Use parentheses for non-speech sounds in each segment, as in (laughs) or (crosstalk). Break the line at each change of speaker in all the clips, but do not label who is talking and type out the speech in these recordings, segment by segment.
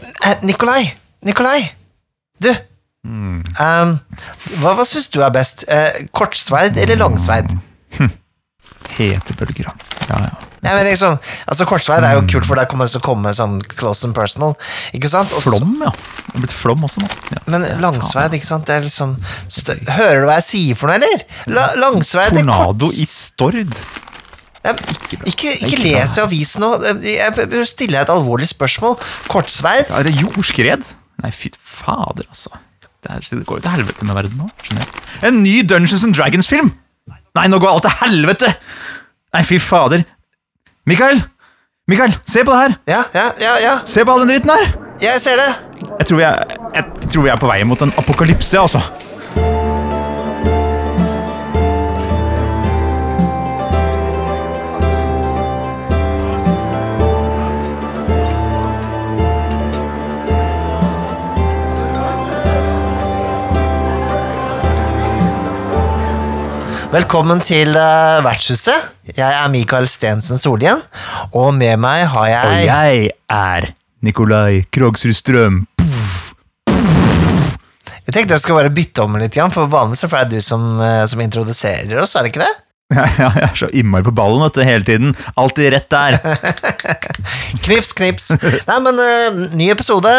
Eh, Nikolai! Nikolai! Du!
Mm.
Um, hva hva syns du er best? Uh, kortsverd eller langsverd?
Hete bølger. Ja, ja.
Ja, men liksom, altså Kortsverd er jo kult, for der kommer det til å komme sånn close and personal. Ikke sant? Også,
Flom, ja. Det er blitt flom også nå. Ja.
Men langsverd, ikke sant? Det er liksom Hører du hva jeg sier for noe, eller? La langsverd er
Tornado i Stord.
Ja, ikke, ikke les i avisen nå. Jeg stiller et alvorlig spørsmål. Kortsverd
Er det jordskred? Nei, fy fader, altså. Det, er, det går jo til helvete med verden nå. skjønner jeg. En ny Dungeons and Dragons-film! Nei, nå går alt til helvete! Nei, fy fader. Mikael! Mikael, se på det her!
Ja, ja, ja, ja.
Se på all den dritten her!
Jeg ser det.
Jeg tror vi er, jeg tror vi er på vei mot en apokalypse, altså.
Velkommen til uh, Vertshuset. Jeg er Mikael Stensen Solhjell, og med meg har jeg
Og
jeg
er Nikolai Krogsrud Strøm.
Jeg tenkte jeg skal bare bytte om litt, for vanligvis er det du som, uh, som introduserer oss, er det ikke det? (laughs)
Ja, jeg er så innmari på ballen vet du, hele tiden. Alltid rett der. (laughs)
Knips, knips. Nei, men uh, ny episode,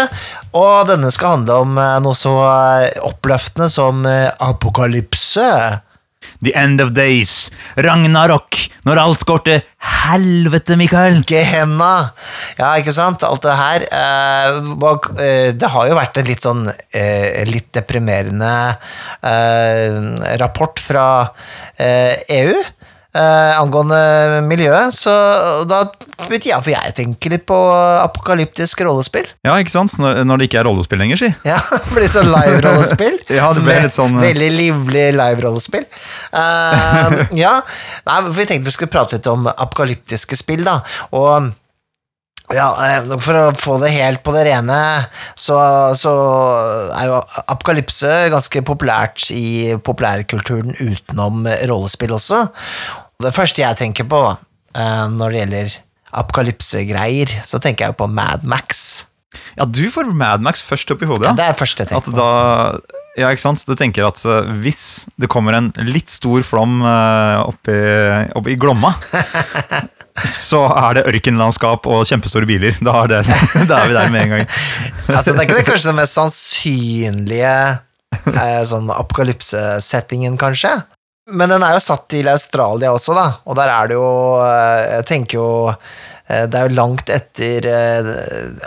og denne skal handle om uh, noe så uh, oppløftende som apokalypse.
The end of days. Ragnarok. Når alt går til helvete, Mikael.
Gehenna. Ja, ikke sant? Alt det her. eh, eh, det har jo vært en litt sånn eh, litt deprimerende rapport fra EU eh, angående miljøet, så da vet jeg for jeg tenker litt på apokalyptisk rollespill.
Ja, ikke sant? Når, når det ikke er rollespill lenger, si.
Ja, (laughs) det blir sånn live-rollespill. (laughs)
Ja, det ble litt sånn, eh.
Veldig livlig live-rollespill. Eh, (laughs) ja, Nei, for vi tenkte vi skulle prate litt om apokalyptiske spill, da. Og ja, eh, for å få det helt på det rene, så, så er jo apokalypse ganske populært i populærkulturen utenom rollespill også. Det første jeg tenker på uh, når det gjelder apokalypsegreier, så tenker jeg jo på Mad Max.
Ja, du får Mad Max først opp i hodet.
Ja, det er det første jeg tenker på.
da Ja, ikke sant? Du tenker at eh, hvis det kommer en litt stor flom uh, oppi, oppi Glomma, (laughs) så er det ørkenlandskap og kjempestore biler. Da er, det, (laughs) da er vi der med en gang. (laughs)
Altså, det er ikke det kanskje den mest sannsynlige eh, sånn apokalypsesettingen, kanskje. Men den er jo satt til Australia også, da, og der er det jo eh, Jeg tenker jo eh, Det er jo langt etter eh,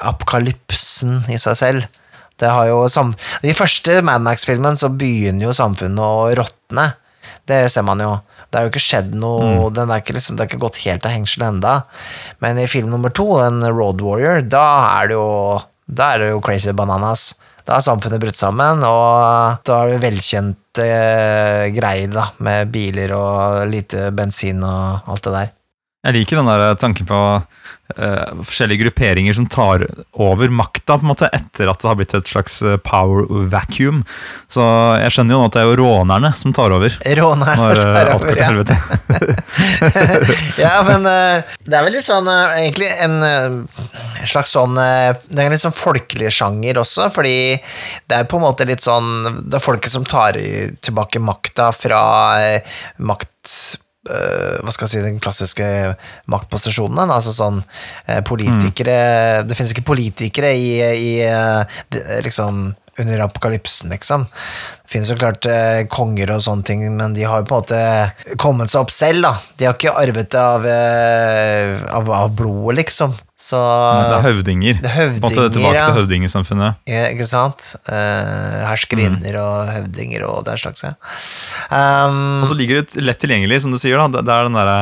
apokalypsen i seg selv. Det har jo sam I første Mad Max-filmen så begynner jo samfunnet å råtne. Det ser man jo. Det har jo ikke skjedd noe den er ikke liksom, Det har ikke gått helt av hengsel enda. Men i film nummer to, en Road Warrior, da er det jo Da er det jo crazy bananas. Da har samfunnet brutt sammen, og da er det velkjente eh, greier, da, med biler og lite bensin og alt det der.
Jeg liker den der tanken på uh, forskjellige grupperinger som tar over makta på en måte etter at det har blitt et slags eh, power vacuum. Så jeg skjønner jo nå at det er jo rånerne som tar over.
Rånerne
Når eh,
tar
alt
over, ja. (laughs) ja, men uh, det er vel litt sånn eh, egentlig en eh, slags sånn eh, Det er en litt sånn folkelig sjanger også, fordi det er på en måte litt sånn Det er folket som tar tilbake makta fra eh, makt eh, hva skal jeg si, den klassiske maktposisjonen. Altså sånn politikere politikere Det finnes ikke politikere i, i eh, liksom under apokalypsen, liksom. Det finnes jo klart eh, konger og sånne ting, men de har jo på en måte kommet seg opp selv, da. De har ikke arvet det av, eh, av, av blodet, liksom. Så
Det er høvdinger.
Det er
høvdinger Måtte
det
tilbake
ja.
til høvdingesamfunnet.
Ja, ikke sant? Uh, herskerinner og høvdinger og den slags, ja. Um,
Og så ligger det lett tilgjengelig, som du sier. da, Det er den der,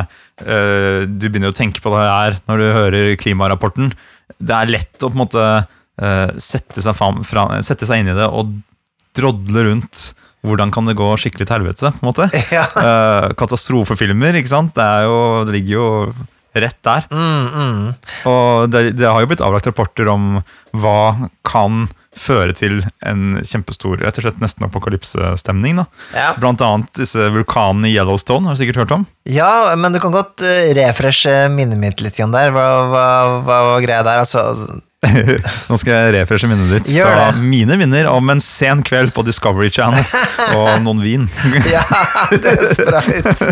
uh, Du begynner å tenke på det her når du hører klimarapporten. Det er lett å på en måte uh, sette, seg fram, fra, sette seg inn i det og drodle rundt. Hvordan kan det gå skikkelig til helvete? på en måte (laughs)
ja.
Eh, Katastrofefilmer, ikke sant? Det, jo, det ligger jo rett der.
Mm, mm.
Og det, det har jo blitt avlagt rapporter om hva kan føre til en kjempestor, rett og slett nesten apokalypsestemning.
Ja.
Blant annet disse vulkanene i Yellowstone, har du sikkert hørt om?
ja, men du kan godt uh, refreshe minnet mitt litt Jan, der. Hva, hva, hva var greia der? Altså, (laughs)
Nå skal jeg refreshe minnet ditt fra mine minner om en sen kveld på Discovery Channel og noen vin. (laughs)
Ja, det er spreit.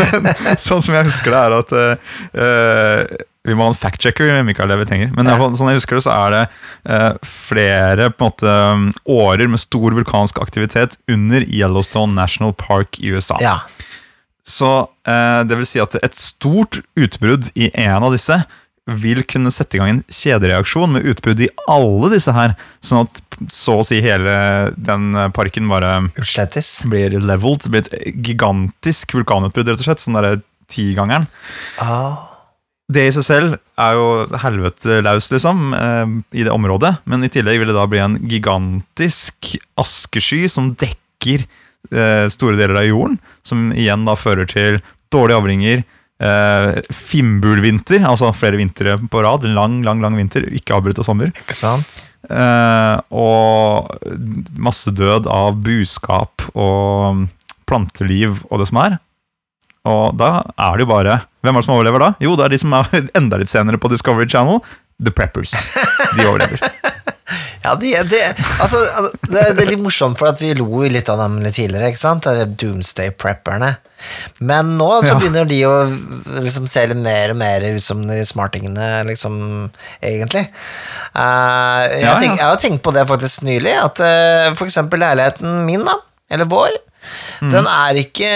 (laughs)
sånn som jeg husker det, er at eh, Vi må ha en fact-checker, Mikael Levi-Tenger. Men i sånn jeg husker det, så er det uh, flere på en måte, årer med stor vulkansk aktivitet under Yellowstone National Park i USA.
Ja.
Så uh, det vil si at et stort utbrudd i en av disse vil kunne sette i gang en kjedereaksjon med utbrudd i alle disse her, sånn at så å si hele den parken bare
Utslettes.
blir leveled. Blir et gigantisk vulkanutbrudd, rett og slett. Sånn derre tigangeren.
Ah.
Det i seg selv er jo helvete laus, liksom, eh, i det området. Men i tillegg vil det da bli en gigantisk askesky som dekker eh, store deler av jorden. Som igjen da fører til dårlige avlinger. Eh, Fimbulvinter, altså flere vintre på rad. Lang, lang lang vinter, ikke avbrutt av sommer.
Ikke sant?
Uh, og masse død av buskap og planteliv og det som er. Og da er det jo bare Hvem er det som overlever da? Jo, det er de som er (laughs) enda litt senere på Discovery Channel. The Preppers. De overlever. (laughs)
Ja, det, det, altså, det, det er litt morsomt, for at vi lo litt av dem litt tidligere. ikke sant? Det er Doomsday Prepperne. Men nå så
Ja.
begynner de å liksom se litt mer og mer ut som de smartingene, liksom, egentlig. Uh, jeg,
Ja,
tenk, jeg har tenkt på det faktisk nylig, at uh, for eksempel leiligheten min, da, eller vår,
Mm.
den er ikke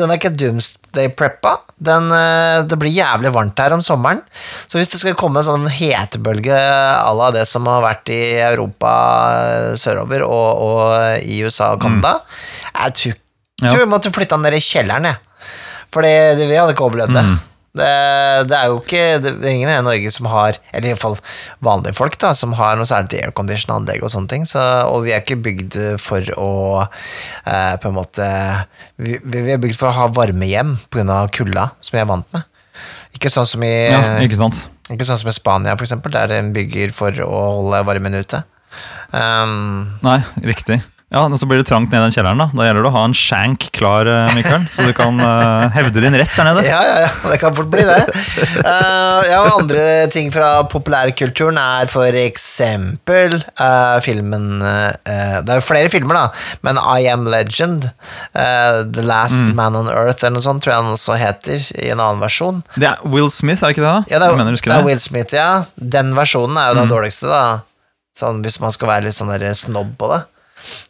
Den er ikke Doomsday Preppa. Den, eh, det blir jævlig varmt her om sommeren. Så hvis det skal komme en sånn hetebølge à la det som har vært i Europa sørover og, og i USA og Canada Jeg tror,
Ja.
tror vi måtte flytte han ned i kjelleren, jeg. For det- det- vi hadde ikke overlevd det. det. Det er jo ikke Det er ingen i Norge som har Eller i hvert fall vanlige folk, da, som har noe særlig aircondition-anlegg og sånne ting. Så, og vi er ikke bygd for å eh, på en måte vi, vi er bygd for å ha varme hjem pga. kulda, som vi er vant med. Ikke sånn som i
Ja, ikke
ikke sånn som i Spania, for eksempel, der en bygger for å holde varmen ute. Um,
Nei, riktig. Ja, og Så blir det trangt ned i den kjelleren. Da Da gjelder det å ha en shank klar, eh, Mikael, så du kan uh, hevde din rett der nede.
ja, ja, ja, det kan fort bli det. Uh, ja, og andre ting fra populærkulturen er for eksempel uh, filmen Det er jo flere filmer, da, men I Am Legend, The Last Man on Earth eller noe sånt, tror jeg den også heter, i en annen versjon.
Det er Will Smith, er det ikke det? da?
Ja, det er,
mener,
det er? Will Smith, ja. Den versjonen er jo den dårligste, da. Sånn hvis man skal være litt sånn snobb på det.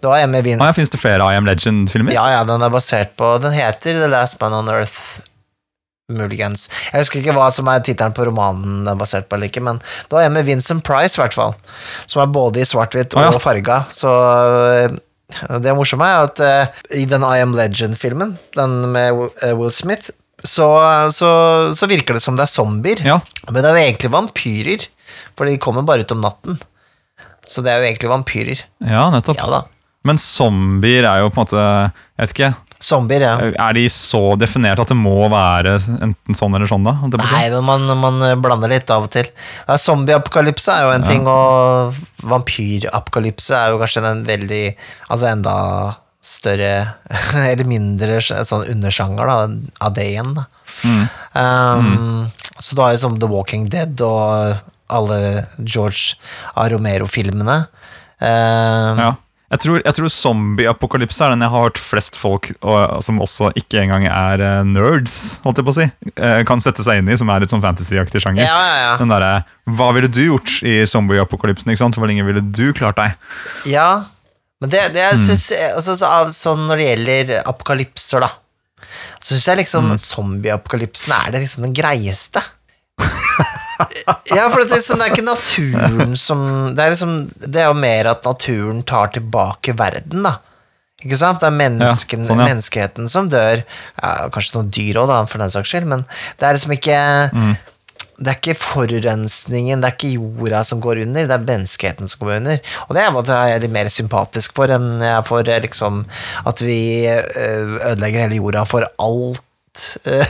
Du har hjemme Vin...
Ah, ja, Fins det flere I Am Legend-filmer?
Ja, ja, den er basert på Den heter The Last Man on Earth. Muligens. Jeg husker ikke hva som er tittelen på romanen den er basert på, eller ikke, men det var med Vincent Price, i hvert fall. Som er både i svart-hvitt og
ah, ja.
farga. Så øh, det morsomme er at uh, i den I Am Legend-filmen, den med øh, Will Smith, så, så, så virker det som det er zombier.
Ja.
Men det er jo egentlig vampyrer, for de kommer bare ut om natten. Så det er jo egentlig vampyrer.
ja, nettopp.
Ja da.
Men zombier er jo på en måte Jeg vet ikke.
Zombier, ja.
Er de så definert at det må være enten sånn eller sånn, da?
Nei, men man, man blander litt av og til. Ja, Zombieapokalypse er jo en ting, og vampyrapokalypse er jo kanskje den veldig Altså enda større (laughs) Eller mindre sånn undersjanger da, av det igjen. Da. Um, Så du har jo som The Walking Dead og alle George A. Romero-filmene. Um,
Ja. Jeg tror, jeg tror zombie-apokalypse er den jeg har hørt flest folk og, som også ikke engang er uh, nerds, holdt jeg på å si, uh, kan sette seg inn i, som er litt sånn fantasy-aktig sjanger.
ja, ja, ja.
Den derre Hva ville du gjort i zombie-apokalypsen? ikke sant? Hvor lenge ville du klart deg?
Ja, men det, det jeg synes, altså, så, sånn når det gjelder apokalypser, da, så syns jeg liksom zombieapokalypsen er det liksom den greieste. (laughs) ja, for det er, liksom, det er ikke naturen som det er, liksom, det er jo mer at naturen tar tilbake verden, da. Ikke sant? Det er mennesken,
Ja, sånn, ja.
menneskeheten som dør. Ja, kanskje noen dyr òg, for den saks skyld, men det er liksom ikke det er ikke forurensningen, det er ikke jorda som går under, det er menneskeheten som går under. Og det er jeg er litt mer sympatisk for enn jeg for eh, liksom at vi eh, ødelegger hele jorda for alt eh,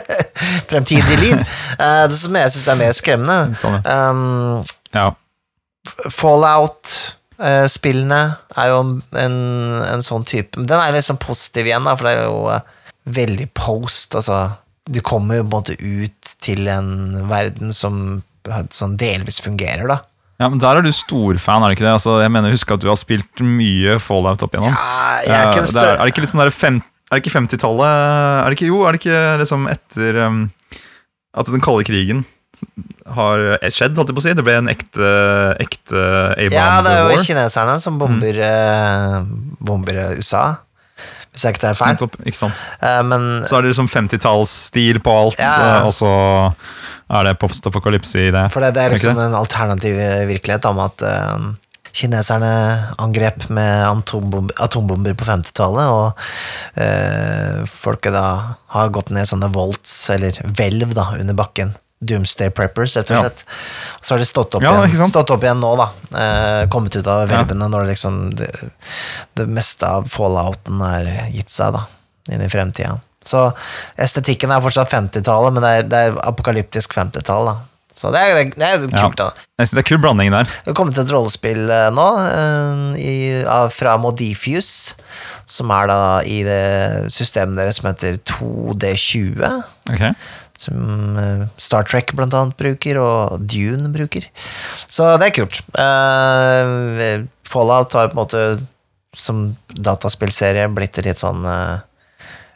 (laughs) fremtidig liv. Eh, Det som jeg syns er mer skremmende.
Sånn,
Um,
Ja.
Fallout-spillene er jo en, en sånn type Den er sånn positiv igjen, da, for det er jo eh, veldig post. Altså, du kommer jo på en måte ut til en verden som sånn delvis fungerer, da.
Ja, men Der er du storfan, er det ikke det? Altså, jeg mener, Husk at du har spilt mye Fallout opp igjennom.
Ja, jeg er ikke
Eh, det er, er det ikke litt sånn der fem, Er det ikke 50-tallet Er det ikke Jo, er det ikke liksom etter um, at den kalde krigen har skjedd, holdt jeg på å si? Det ble en ekte, ekte A-bomb
Ja, det er jo kineserne som bomber, mm. bomber USA. Hvis jeg ikke tar feil.
Nettopp, ikke sant?
Uh, men
Så er det liksom 50-tallsstil på alt,
Ja.
eh, og så er det post-apokalypse i det.
For det, det er
liksom
liksom en alternativ virkelighet om at eh, kineserne angrep med atombomber, atombomber på 50-tallet, og eh, folket da har gått ned sånne volts, eller hvelv, da, under bakken. Doomsday Preppers, rett og
Ja.
slett. Så har de stått opp,
Ja,
igjen, stått opp igjen nå, da. Eh, kommet ut av hvelvene når det liksom det, det meste av fallouten er gitt seg, da. Inn i fremtida. Så estetikken er fortsatt 50-tallet, men det er, det er apokalyptisk 50-tall, da. Så det er, det er
Ja.
kult, da.
Jeg synes Det er kul blanding der.
Det har kommet et rollespill eh, nå eh, i, fra Modifius, som er da i det systemet deres som heter 2D20.
Okay.
Som eh, Star Trek blant annet bruker, og Dune bruker. Så det er kult. Fallout har på en måte som dataspillserie blitt litt sånn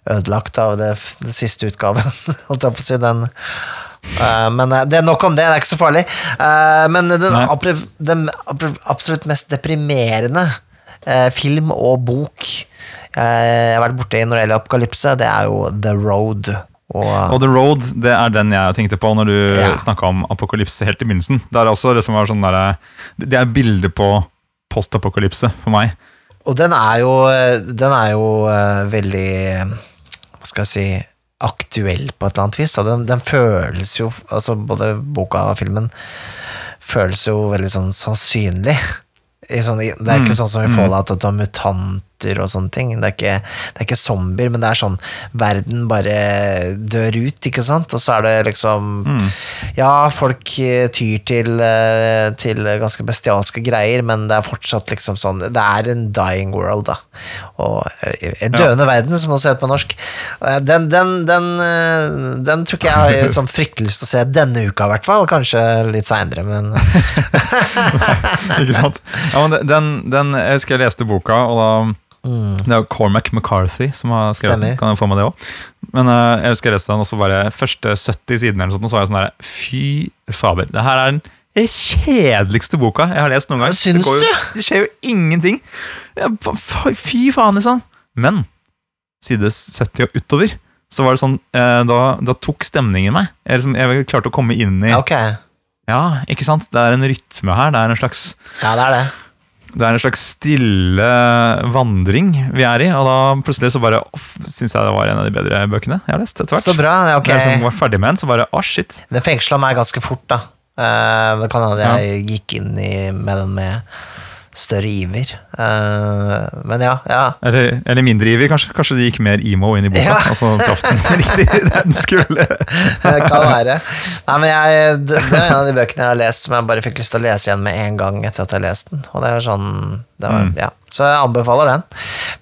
ødelagt av det, den siste utgaven, (laughs) holdt jeg på å si. Den men eh, det er nok om det, det er ikke så farlig. Eh, men den, den absolutt mest deprimerende eh, film og bok eh, jeg har vært borti når det gjelder apokalypse, det er jo The Road. Og,
Og The Road det er den jeg tenkte på når du
Ja.
snakka om apokalypse helt i begynnelsen. Det er også det som var sånn der, Det er bildet på postapokalypse for meg.
og den er jo, den er jo eh, veldig Hva skal jeg si aktuell på et eller annet vis. Den, den føles jo altså Både boka og filmen føles jo veldig sånn sannsynlig. Sånn, det er ikke
Mm,
sånn som i
mm.
Fallout at du har mutanter og sånne ting. Det er ikke, det er ikke zombier, men det er sånn verden bare dør ut, ikke sant? Og så er det liksom
Mm.
Ja, folk eh, tyr til, eh, til ganske bestialske greier, men det er fortsatt liksom sånn Det er en dying world, da. Og eh, en døende verden, som man også heter på norsk. Den, den, den, den tror ikke jeg har sånn fryktelig lyst til å se denne uka, i hvert fall. Kanskje litt seinere, men (laughs)
Ikke sant? Ja, men den, den, jeg husker jeg leste boka, og da Det er jo Cormac McCarthy som har skrevet den. Kan jeg få med det også? Men uh, jeg husker resten av den, og så bare første 70 sidene eller sånt, så var jeg sånn der Fy fader, det her er den kjedeligste boka jeg har lest noen gang.
Syns
det, går jo, det skjer jo ingenting. Ja, Fy faen, liksom. Men side 70 og utover, så var det sånn eh, Da, da tok stemningen meg. Jeg, liksom, jeg klarte å komme inn i
okay. ok.
Ja, ikke sant? Det er en rytme her. Det er en slags
Ja, det er det.
Det er en slags stille vandring vi er i, og da plutselig så bare syns jeg det var en av de bedre bøkene jeg har lest. etter hvert.
Så bra. ja, Ok.
Da jeg var ferdig med den, så bare å, shit.
Den fengsla meg ganske fort, da. Uh, det kan hende jeg gikk inn i, med den med større iver. Uh, men ja, ja.
Eller, eller mindre iver, kanskje. Kanskje de gikk mer emo inn i boka,
Ja.
og så traff den riktig der den skulle.
Det kan være. Nei, men jeg, det, det er en av de bøkene jeg har lest som jeg bare fikk lyst til å lese igjen med en gang etter at jeg har lest den. Og det er sånn det var,
Mm.
ja. Så jeg anbefaler den.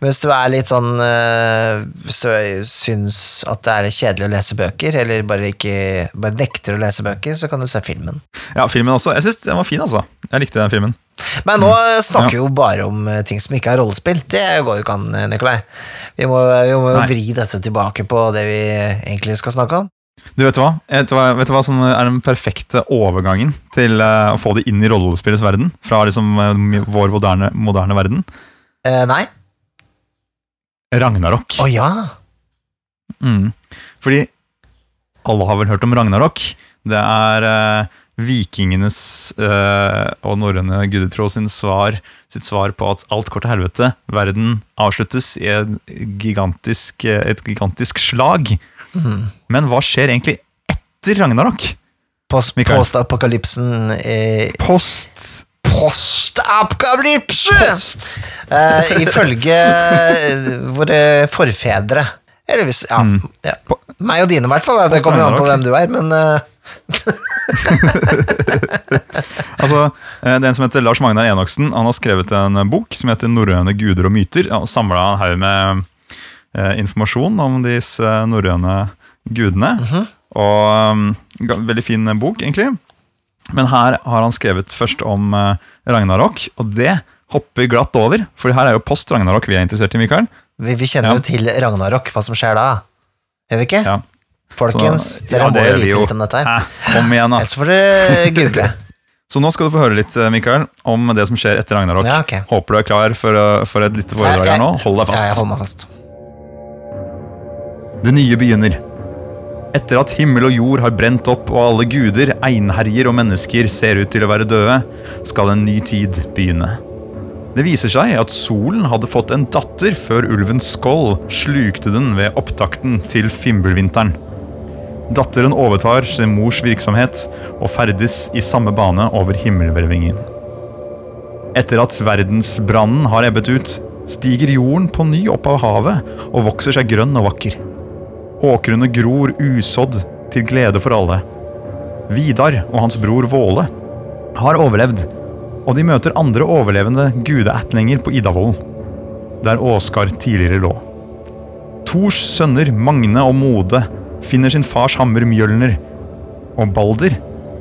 Men hvis du er litt sånn eh, Hvis du syns at det er kjedelig å lese bøker, eller bare ikke bare nekter å lese bøker, så kan du se filmen.
Ja, filmen også. Jeg syns den var fin, altså. Jeg likte den filmen.
Men nå snakker vi jo bare om eh, ting som ikke er rollespill. Det går jo ikke an, eh, Nikolai. Vi må, vi må jo vri dette tilbake på det vi egentlig skal snakke om.
Du vet hva? Vet du hva, vet du hva som er den perfekte overgangen til eh, å få det inn i rollespillets verden? Fra liksom eh, vår moderne, moderne verden?
Eh, nei?
Ragnarok.
Å ja!
Mm. Fordi alle har vel hørt om Ragnarok. Det er eh, vikingenes eh, og norrøne gudetro sin svar, sitt svar på at alt går til helvete. Verden avsluttes i et gigantisk, eh, et gigantisk slag.
Mm.
Men hva skjer egentlig etter Ragnarok? Post-apokalypsen.
Post-apokalypsen eh,
Post
Post-apokalypse!
Post!
Eh, ifølge eh, våre forfedre. Eller hvis Ja.
Mm.
ja. Meg og dine, i hvert fall. Det kommer jo an på hvem du er, men eh, (laughs)
Altså, eh, Det er en som heter Lars Magnar Enoksen. Han har skrevet en bok som heter 'Norrøne guder og myter'. Han samla en haug med eh, informasjon om disse norrøne gudene. Og um, Veldig fin bok, egentlig. Men her har han skrevet først om eh, Ragnarok, og det hopper glatt over. For her er jo post Ragnarok vi er interessert i, Mikael.
Vi, vi kjenner
Ja.
jo til Ragnarok, hva som skjer da. Gjør vi ikke?
Ja.
Folkens,
Så-
dere
ja,
må jo vite litt om dette her.
Kom igjen, da.
Ellers får dere (laughs) google.
Så nå skal du få høre litt, eh, Mikael, om det som skjer etter Ragnarok.
Ja, okay.
Håper du er klar for, eh, for et lite foredrag her nå. Hold deg
Ja, jeg
fast.
holder meg fast.
Det nye begynner. Etter at himmel og jord har brent opp og alle guder, einherjer og mennesker ser ut til å være døde, skal en ny tid begynne. Det viser seg at solen hadde fått en datter før ulven Skoll slukte den ved opptakten til Fimbulvinteren. Datteren overtar sin mors virksomhet og ferdes i samme bane over himmelhvelvingen. Etter at verdensbrannen har ebbet ut, stiger jorden på ny opp av havet og vokser seg grønn og vakker. Åkrene gror usådd til glede for alle. Vidar og hans bror Våle har overlevd, og de møter andre overlevende gudeætlinger på Idavollen, der Åskar tidligere lå. Tors sønner Magne og Mode finner sin fars hammer Mjølner, og Balder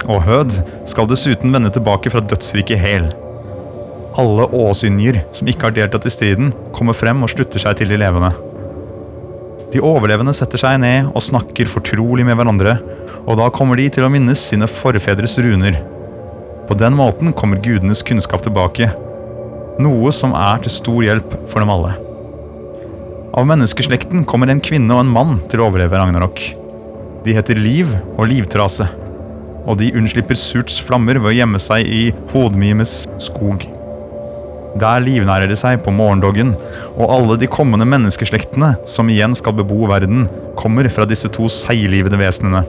og Hød skal dessuten vende tilbake fra dødsriket Hel. Alle åsynjer som ikke har deltatt i striden, kommer frem og slutter seg til de levende. De overlevende setter seg ned og snakker fortrolig med hverandre, og da kommer de til å minnes sine forfedres runer. På den måten kommer gudenes kunnskap tilbake, noe som er til stor hjelp for dem alle. Av menneskeslekten kommer en kvinne og en mann til å overleve Ragnarok. De heter Liv og Livtrase, og de unnslipper Surts flammer ved å gjemme seg i Hodmimes skog. Der livnærer det seg på morgendoggen, og alle de kommende menneskeslektene som igjen skal bebo verden, kommer fra disse to seiglivede vesenene.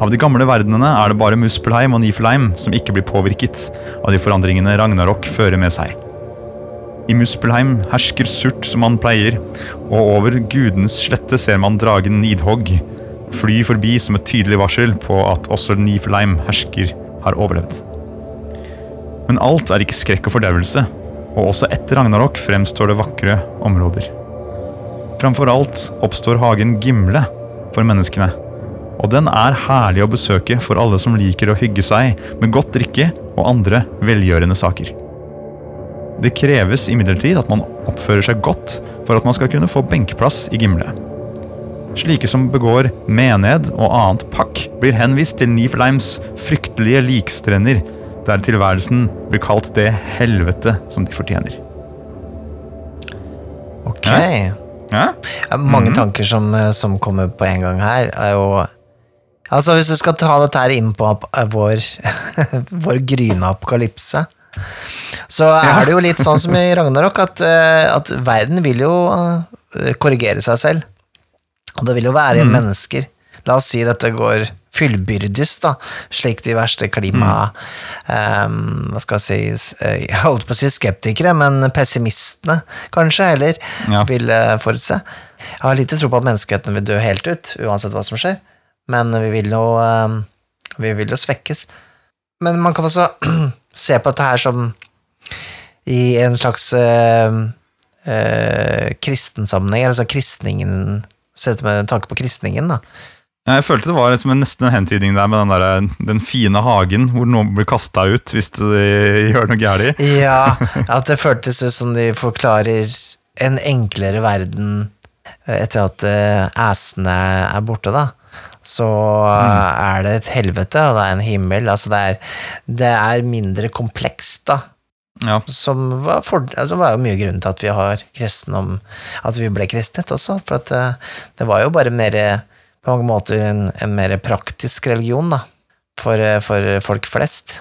Av de gamle verdenene er det bare Muspelheim og Nifelheim som ikke blir påvirket av de forandringene Ragnarok fører med seg. I Muspelheim hersker Surt som han pleier, og over gudenes slette ser man dragen Nidhogg fly forbi som et tydelig varsel på at også Nifelheim hersker har overlevd. Men alt er ikke skrekk og fordervelse, og også etter Ragnarok fremstår det vakre områder. Framfor alt oppstår hagen Gimle for menneskene, og den er herlig å besøke for alle som liker å hygge seg med godt drikke og andre velgjørende saker. Det kreves imidlertid at man oppfører seg godt for at man skal kunne få benkeplass i Gimle. Slike som begår mened og annet pakk, blir henvist til Nifelheims fryktelige likstrender, der tilværelsen blir kalt det helvete som de fortjener.
Ok.
Ja. Ja?
Ja, mange
Mhm.
tanker som, eh, som kommer på en gang her, er jo Altså, hvis du skal ta dette her inn på eh, vår, (laughs) vår gryne apokalypse, så er det jo litt sånn som i Ragnarok, at, eh, at verden vil jo eh, korrigere seg selv. Og det vil jo være igjen mennesker. La oss si dette går fyllbyrdes, da, slik de verste klima... eh, hva skal jeg si eh, Jeg holdt på å si skeptikere, men pessimistene, kanskje, heller,
Ja.
vil forutse. Jeg har lite tro på at menneskeheten vil dø helt ut, uansett hva som skjer, men vi vil jo, um, vi vil jo svekkes. Men man kan også se på dette her som i en slags øh, øh, kristen sammenheng, altså kristningen Sett med tanke på kristningen, da.
Jeg følte det var liksom en nesten en hentydning der med den, der, den fine hagen hvor noen blir kasta ut hvis de (laughs) gjør noe galt.
Ja, (laughs) at det føltes ut som de forklarer en enklere verden eh, etter at eh, æsene er borte, da. Så mm. er det et helvete, og det er en himmel. Altså, det er, det er mindre komplekst, da.
Ja.
Som var, for, altså, var jo mye grunnen til at vi har kristendom At vi ble kristnet også, for at eh, det var jo bare mer på mange måter en, en mer praktisk religion, da. For, eh, for folk flest.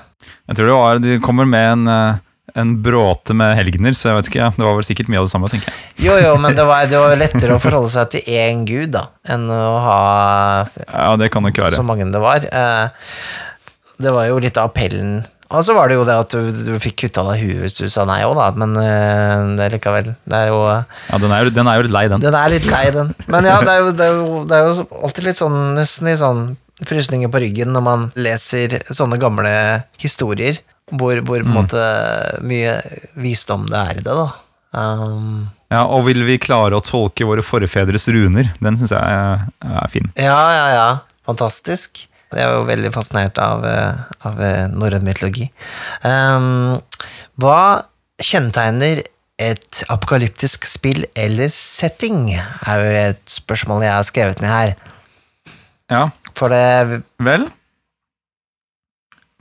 Jeg tror det var, De kommer med en, eh, en bråte med helgener, så jeg vet ikke, ja. det var vel sikkert mye av det samme. tenker jeg.
Jo, jo, men det var, det var lettere å forholde seg til én gud, da, enn å ha
Ja, Det kan det ikke være.
så mange det var. Eh, Det var jo litt av appellen. Og så var det jo det at du, du fikk kutta deg huet hvis du sa nei òg, da, men eh, det er likevel Det er jo
Ja, Den er jo, den er jo litt lei, den.
Den er litt lei, den. Men ja, det er jo, det er jo, det er jo alltid litt sånn, nesten litt sånn frysninger på ryggen når man leser sånne gamle historier, hvor, hvor mm. måte mye visdom det er i det, da. Um,
Ja, Og vil vi klare å tolke våre forfedres runer? Den syns jeg er, er fin.
Ja, ja, ja. Fantastisk. Jeg er jo veldig fascinert av, eh, av eh, norrøn mytologi. Um, hva kjennetegner et apokalyptisk spill eller setting? er jo et spørsmål jeg har skrevet ned her.
Ja,
For det
vel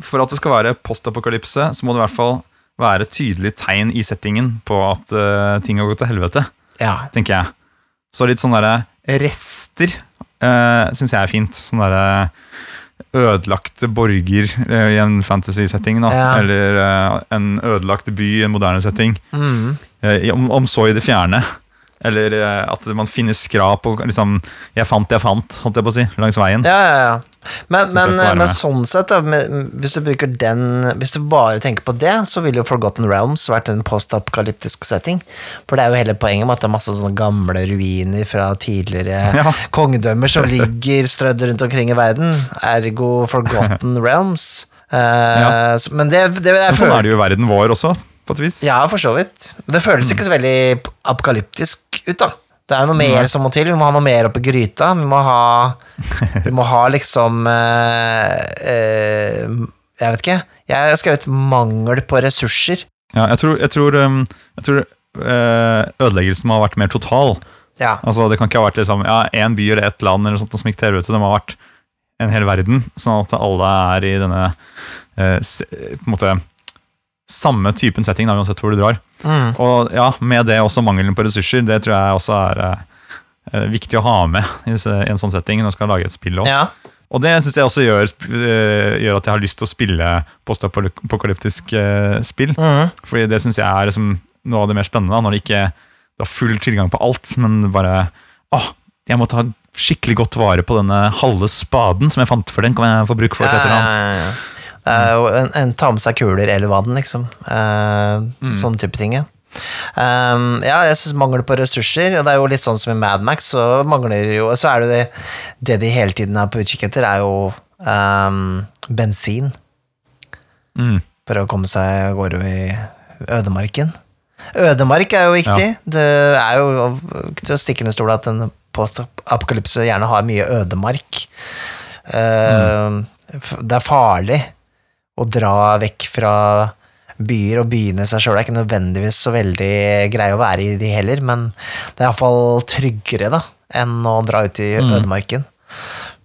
For at det skal være postapokalypse, så må det i hvert fall være tydelig tegn i settingen på at uh, ting har gått til helvete,
Ja.
tenker jeg. Så litt sånne der rester uh, syns jeg er fint. Sånne derre ødelagte borger uh, i en fantasy-setting.
Ja.
Eller uh, en ødelagt by i en moderne setting.
Mm.
Eh, om, om så i det fjerne. Eller eh, at man finner skrap og liksom 'Jeg fant, jeg fant', holdt jeg på å si, langs veien.
Ja, ja, ja. Men, men, men sånn sett, da, med, hvis du den Hvis du bare tenker på det, så ville jo Forgotten Realms vært en post-apokalyptisk setting. For det er jo hele poenget med at det er masse sånne gamle ruiner fra tidligere (laughs)
Ja.
kongedømmer som (laughs) ligger strødd rundt omkring i verden. Ergo Forgotten (laughs) Realms. Uh,
Ja.
Men det, det,
er sånn er det jo i verden vår også, på et vis.
Ja, for så vidt. Det føles ikke så veldig apokalyptisk ut, da. Det er jo noe mer som må til. Vi må ha noe mer oppi gryta. Vi må ha Vi må ha liksom eh, eh, Jeg vet ikke. Jeg har skrevet 'mangel på ressurser'.
Ja, jeg tror, jeg tror, um, jeg tror eh, ødeleggelsen må ha vært mer total.
Ja.
Altså, det kan ikke ha vært liksom, ja, én by eller ett land eller sånt som gikk til helvete. Det må ha vært en hel verden, sånn at alle er i denne eh, på en måte samme typen setting, da, uansett hvor du drar.
Mm.
Og ja, med det også mangelen på ressurser. Det tror jeg også er eh, eh, viktig å ha med i en sånn setting når du skal lage et spill. Også.
ja.
Og det syns jeg også gjør, eh, gjør at jeg har lyst til å spille postapokalyptisk eh, spill.
Mm.
Fordi det syns jeg er liksom noe av det mer spennende, da, når det ikke du har full tilgang på alt, men bare åh, jeg må ta skikkelig godt vare på denne halve spaden som jeg fant, for den kan jeg få bruk for annet.
Ja, ja, ja. Er en, en ta med seg kuler eller vann, liksom. Uh,
Mm.
Sånne type ting, ja. Um, ja, jeg syns mangel på ressurser, og det er jo litt sånn som i Madmax, så mangler jo Så er det det Det de hele tiden er på utkikk etter, er jo um, bensin
Mm.
for å komme seg av gårde i ødemarken. Ødemark er jo viktig. Det er jo til å stikke under stol at en post-apokalypse gjerne har mye ødemark. Uh, mm. Det er farlig å dra vekk fra byer, og byene i seg sjøl er ikke nødvendigvis så veldig greie å være i de heller, men det er iallfall tryggere da, enn å dra ut i ødemarken.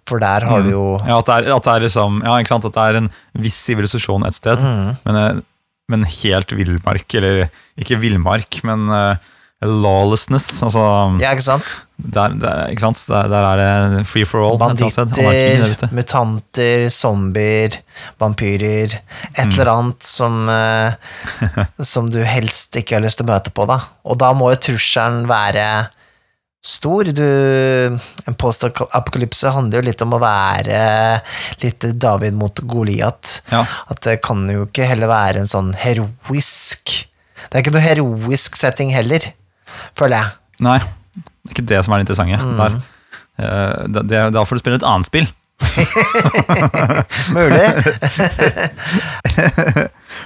For der har du jo
Ja, at det, er, at det er liksom Ja, ikke sant, at det er en viss sivilisasjon et sted,
Mm.
men, eh, men helt villmark, eller ikke villmark, men eh, lawlessness. Altså,
Ja, ikke sant?
der, der, ikke sant? Der, der er det free for all.
Banditter, mutanter, zombier, vampyrer Et
Mm.
eller annet som eh, (laughs) Som du helst ikke har lyst til å møte på, da. Og da må jo trusselen være stor. Du, en post-apokalypse handler jo litt om å være litt David mot Goliat.
Ja.
At det kan jo ikke heller være en sånn heroisk Det er ikke noe heroisk setting heller, føler jeg.
Nei, det er ikke det som er det interessante.
Mm.
Der, eh, da- det, da får du spille et annet spill. (laughs)
Mulig. (laughs)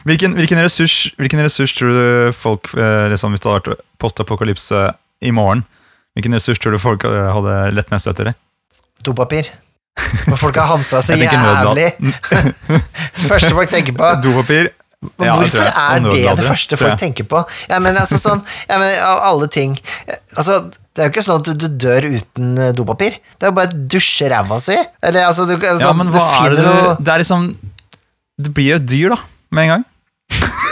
Hvilken, hvilken, ressurs, hvilken ressurs tror du folk, eh, liksom, hvis det hadde vært postapokalypse i morgen, hvilken ressurs tror du folk eh, hadde lett mest etter det?
Dopapir. For folk har hamstra så (laughs) jævlig. Første folk tenker på.
Dopapir. Ja,
hvorfor er det det første folk tenker på? Ja, men altså sånn ja, men Av alle ting Altså, det er jo ikke sånn at du, du dør uten eh, dopapir. Det er jo bare å dusje ræva si. Eller altså, du, altså
Ja, men hva er det du Det er liksom Det blir jo et dyr, da, med en gang.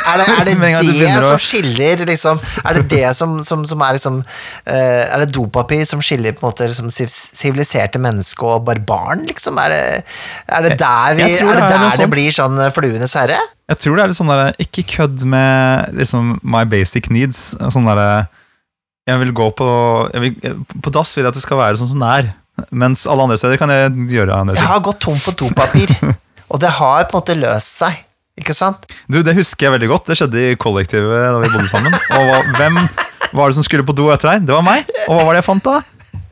Er det, er det (laughs) det som skiller liksom Er det det som, som, som er liksom eh, Er det dopapir som skiller på en måte liksom siviliserte mennesker og barbaren, liksom? Er det, er det der, vi,
det,
er det,
er
der det blir sånn eh, Fluenes herre?
Jeg tror det er litt sånn der Ikke kødd med liksom my basic needs. Sånn derre Jeg vil gå på vil, På dass vil jeg at det skal være sånn som det er. Mens alle andre steder kan jeg gjøre andre
Jeg har gått tom for dopapir, (laughs) og det har på en måte løst seg. Ikke sant?
Du, Det husker jeg veldig godt. Det skjedde i kollektivet da vi bodde sammen. Og hva, hvem var det som skulle på do etter deg? Det var meg. Og hva var det jeg fant da?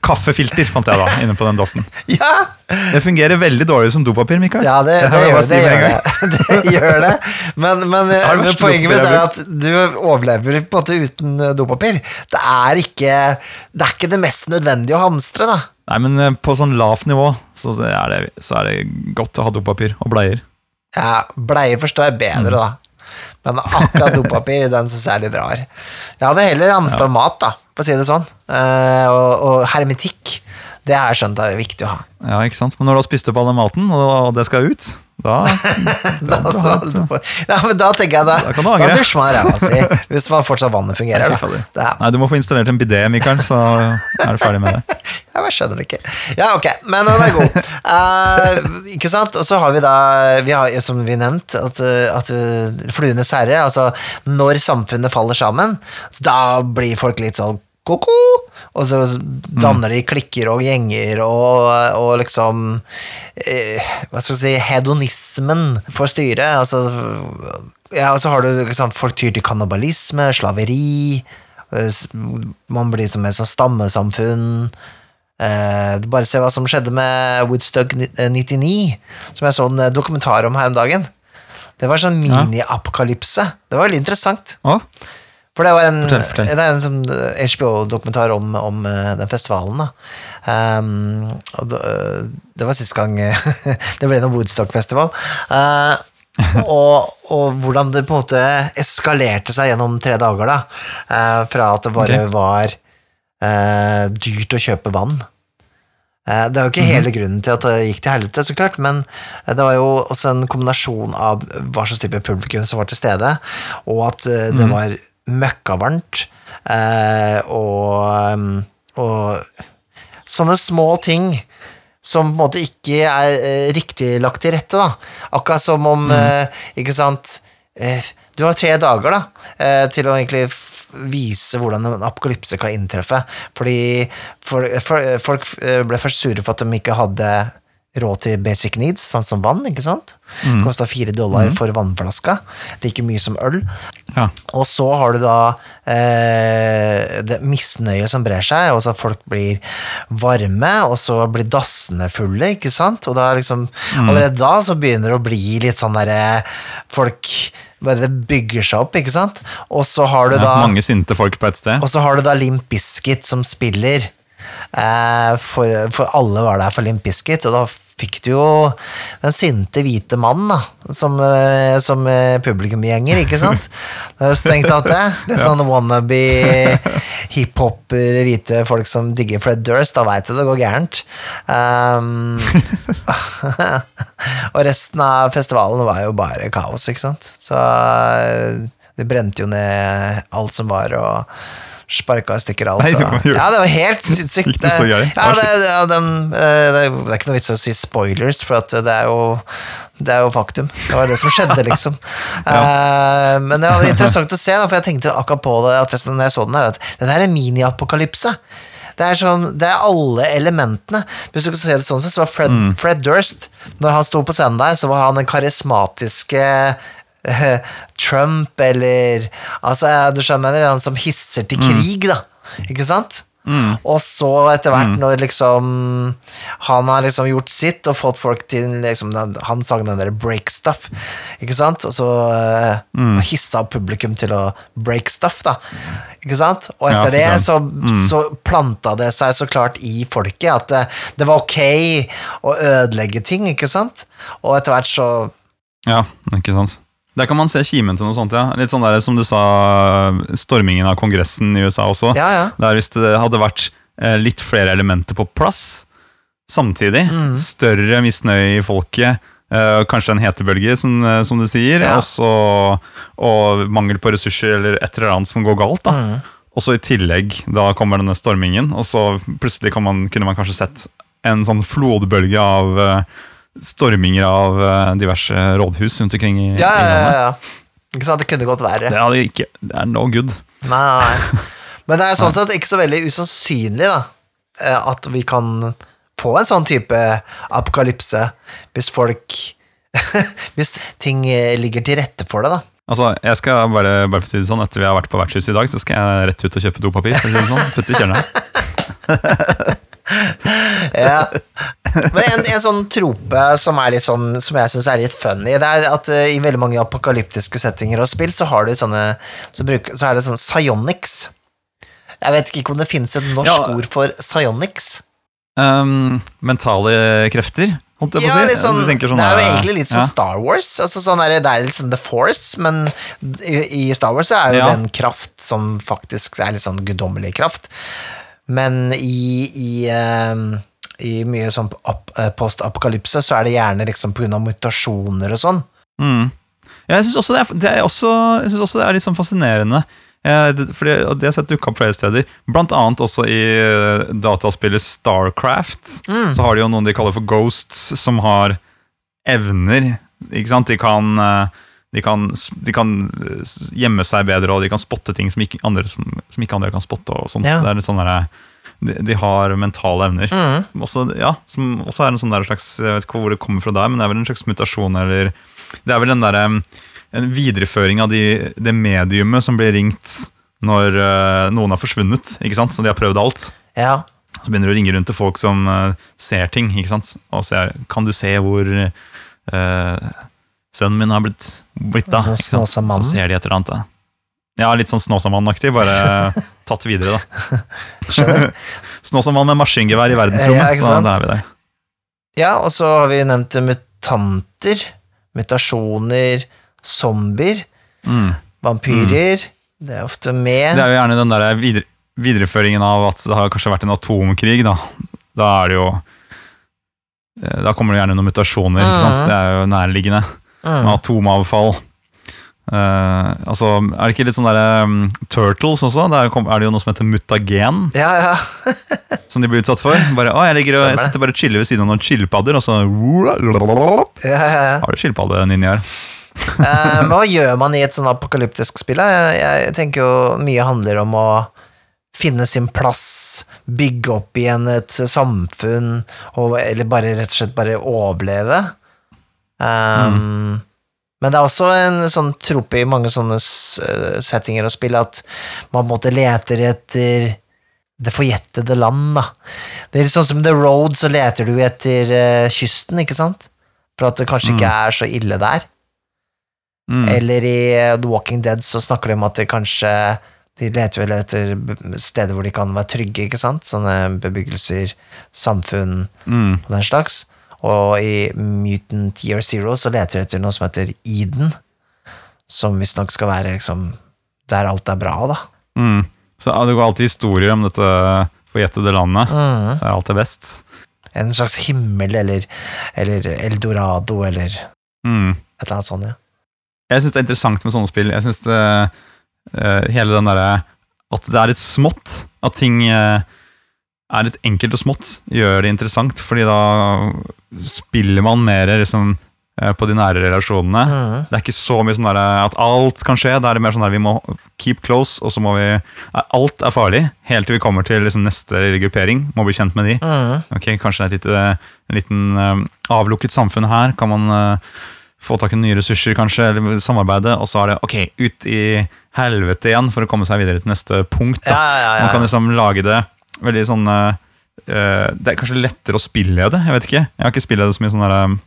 Kaffefilter fant jeg da, inne på den dassen.
Ja,
Det fungerer veldig dårlig som dopapir, Mikael.
ja det, det,
det,
gjør, det, gjør det. det gjør det. Men, men,
det
men poenget mitt er at du overlever på en måte uten eh, dopapir. Det er ikke det, er ikke det mest nødvendige å hamstre, da.
Nei, men eh, på sånn lavt nivå så er, det, så er det godt å ha dopapir og bleier.
Ja, Bleier forstår jeg bedre, da. Men akkurat dopapir, (laughs) den syns jeg er litt rar. Jeg hadde heller hamstra mat, da, for å si det sånn. Eh, og, og hermetikk. Det har jeg skjønt er viktig å ha.
Ja, ikke sant? Men når du har spist opp all den maten, og det skal ut, da (laughs)
Da, så, ja, men da tenker jeg da,
Da kan du
da
angre.
dusjer man ræva si, (laughs) hvis man fortsatt vannet fungerer. Da.
Nei, du må få installert en bidé, Mikael, så er du ferdig med det.
Ja, jeg skjønner det ikke. Ja, ok, men den er god. Uh, (laughs) ikke sant? Og så har vi da, vi har, som vi nevnte, at, at fluenes herre, altså når samfunnet faller sammen, da blir folk litt sånn ko-ko, og så danner de klikker og gjenger, og, og liksom eh, Hva skal vi si Hedonismen får styre. Altså, ja, og så har du liksom, folk tyr til kannibalisme, slaveri. eh, Man blir som et sånn stammesamfunn. Eh, bare se hva som skjedde med Woodstock eh, 99, som jeg så en eh, dokumentar om her om dagen. Det var sånn mini-apokalypse. Det var veldig interessant.
Oh.
For det var en,
Fortell, fortell.
Det er en sånn HBO-dokumentar om, om eh, den festivalen. Um, og eh, det var sist gang eh, (laughs) det ble noen Woodstock-festival. Uh, (laughs) og, og hvordan det på en måte eskalerte seg gjennom tre dager. da. Uh, fra at det bare
okay.
var eh, dyrt å kjøpe vann. Eh, Det er jo ikke hele grunnen til at det gikk til helvete, så klart, men det var jo også en kombinasjon av hva slags type publikum som var til stede, og at eh, det var møkkavarmt, eh, og, um, og sånne små ting som på en måte ikke er eh, riktig lagt til rette, da. Akkurat som om, eh, ikke sant eh, Du har tre dager da, eh, til å egentlig vise hvordan en apokalypse kan inntreffe. Fordi for, for, folk eh, ble først sure for at de ikke hadde råd til basic needs, sånn som vann, ikke sant?
Mm.
Kosta fire dollar for vannflaska. Like mye som øl.
ja.
Og så har du da eh, det misnøyet som brer seg, og så folk blir varme, og så blir dassene fulle, ikke sant? Og da liksom, allerede da så begynner det å bli litt sånn derre Folk bare det bygger seg opp, ikke sant? Og så har du
ja.
da
Mange sinte folk på et sted.
og så har du da Limp Bizkit som spiller. Eh, for, for alle var der for Limp Bizkit, og da fikk du jo den sinte hvite mannen da, som, eh, som eh, publikumgjenger, ikke sant? Det er jo strengt tatt det. Litt sånn wannabe hiphopper, hvite folk som digger Fred Durst, da veit du det går gærent. Um, (laughs) og resten av festivalen var jo bare kaos, ikke sant? Så det de brente jo ned alt som var, og sparka i stykker alt.
Nei, det
ja, det var helt (laughs) sykt.
Det?
Ja,
Ah,
det, ja, eh, det, er ikke noe vits å si spoilers, for det er jo det er jo faktum. Det var det som skjedde, (laughs) liksom. Eh, men det var interessant å se, da, for jeg tenkte akkurat på det at jeg- når jeg så den her, at det der er mini-apokalypse. Det er, sånn, det er alle elementene. Hvis du kan se det sånn, så var Fred,
Mm.
Fred Durst Når han sto på scenen der, så var han den karismatiske eh, (laughs) Trump, eller Altså, du skjønner, han som hisser til
Mm.
krig, da. Ikke sant? Og så etter hvert, når liksom han har liksom gjort sitt og fått folk til liksom, Han sang den der break stuff, ikke sant? Og så uh, hissa publikum til å break stuff, da. Ikke sant? Og
Ja,
etter
for
det
så,
så, så planta det seg så klart i folket at det, det var ok å ødelegge ting, ikke sant? Og etter hvert så
Ja, ikke sant. Der kan man se kimen til noe sånt, ja. Litt sånn der som du sa, stormingen av kongressen i USA også.
Ja, ja.
Der hvis det hadde vært eh, litt flere elementer på plass samtidig,
Mm.
større misnøye i folket, eh, kanskje en hetebølge, som, eh, som du sier,
Ja.
også, og mangel på ressurser eller et eller annet som går galt. da.
Mm.
Og så i tillegg, da kommer denne stormingen, og så plutselig kan man, kunne man kanskje sett en sånn flodbølge av eh, storminger av eh, diverse rådhus rundt omkring i,
Ja, ja, ja, ja. Ikke sant? Det kunne gått verre.
Det, hadde ikke, det er no good.
Nei, nei, nei. (laughs) Men det er sånn sett ikke så veldig usannsynlig da, eh, at vi kan få en sånn type apokalypse hvis folk (laughs) Hvis ting eh, ligger til rette for det, da.
Altså, jeg skal bare, bare for å si det sånn Etter vi har vært på vertshuset i dag, så skal jeg rett ut og kjøpe dopapir. For å si det sånn. Putte i kjelleren. (laughs)
ja. Men en, en sånn trope som, sånn, som jeg syns er litt funny, det er at uh, i veldig mange apokalyptiske settinger og spill, så har du sånne Så, bruker, så er det sånn psionics. Jeg vet ikke om det finnes et norsk
Ja.
ord for psionics.
Um, mentale krefter,
Ja, sånn,
sånn
det er jo egentlig litt som
ja.
Star Wars. Altså sånn er det, det er litt sånn The Force, men i, i Star Wars er det
Ja.
den kraft som faktisk er litt sånn guddommelig kraft. Men i, i, ehm, i mye sånn eh, post-apokalypse så er det gjerne liksom av mutasjoner og sånn.
Mm. Ja, jeg syns også, også, også det er litt sånn fascinerende. Eh, det, og det har jeg sett dukke opp flere steder. Blant annet også i uh, dataspillet Starcraft. Så har de jo noen de kaller for ghosts, som har evner. Ikke sant? De kan, eh, de kan, de kan eh, gjemme seg bedre, og de kan spotte ting som ikke andre, som, som ikke andre kan spotte.
Ja.
Så det er litt sånn der, de, de har mentale evner.
Mm.
Også, ja, som også er en sånn slags Jeg vet ikke hvor det kommer fra der, men det er vel en slags mutasjon eller Det er vel den der, En videreføring av de, det mediumet som blir ringt når uh, noen har forsvunnet, ikke sant? Så de har prøvd alt.
Ja.
Så begynner du å ringe rundt til folk som uh, ser ting, ikke sant? Og ser Kan du se hvor eh, sønnen min har blitt, blitt da?
Sånn?
Så ser de et eller annet. Ja, litt sånn Snåsamann-aktig, bare (laughs) tatt videre, da. (laughs) (laughs) Snåsamann med maskingevær i verdensrommet.
Ja,
da er vi der.
ja, og så har vi nevnt mutanter, mutasjoner, zombier,
Mm.
vampyrer. Det er ofte med.
Det er jo gjerne den der videre, videreføringen av at det har kanskje vært en atomkrig. Da, da er det jo eh, Da kommer det gjerne noen mutasjoner. ikke sant?
Mhm.
Det er jo nærliggende.
Mm.
atomavfall. Uh, altså, Er det ikke litt sånn derre um, Turtles også? Der kom- er det jo noe som heter mutagen,
Ja, ja. (laughs)
som de blir utsatt for. Bare, å, jeg ligger og jeg sitter bare og chiller ved siden av noen skilpadder, og så
ja, ja, ja.
har du skilpadde-ninja her.
Eh, men hva (laughs) gjør man i et sånn apokalyptisk spill? Jeg, jeg tenker jo mye handler om å finne sin plass, bygge opp igjen et samfunn, og, eller bare rett og slett bare overleve. Um, Men det er også en sånn trope i mange sånne eh, settinger og spill at man på en måte leter etter det forjettede land, da. Det er litt sånn som The Road, så leter du etter uh, kysten, ikke sant? For at det kanskje ikke er så ille der.
Mm.
Eller i eh, The Walking Dead så snakker de om at det kanskje De leter vel etter steder hvor de kan være trygge, ikke sant? Sånne bebyggelser, samfunn
Mm.
og den slags. Og i Mutant Year Zero så leter de etter noe som heter Eden, som visstnok skal være liksom der alt er bra, da.
Mm. Så Det går alltid historier om dette forjettede landet.
Mm.
Der alt er best.
En slags himmel eller, eller Eldorado eller et
Mm.
eller annet sånt, ja.
Jeg syns det er interessant med sånne spill. Jeg synes det, eh, Hele den derre At det er litt smått. At ting uh, er litt enkelt og smått, gjør det interessant. Fordi da spiller man mer liksom, eh, på de nære relasjonene.
Mm.
Det er ikke så mye sånn der, at alt kan skje. Det er mer sånn der vi må keep close, og så må vi Alt er farlig, helt til vi kommer til liksom, neste gruppering. Må bli kjent med de.
Mm.
Ok, Kanskje det er et lite, en liten eh, avlukket samfunn her. Kan man eh, få tak i nye ressurser, kanskje, eller samarbeide, og så er det ok, ut i helvete igjen for å komme seg videre til neste punkt.
Ja, ja, ja.
Man kan liksom lage det veldig sånn eh, eh, Det er kanskje lettere å spille det. jeg vet ikke. Jeg har ikke spillede så mye sånn der,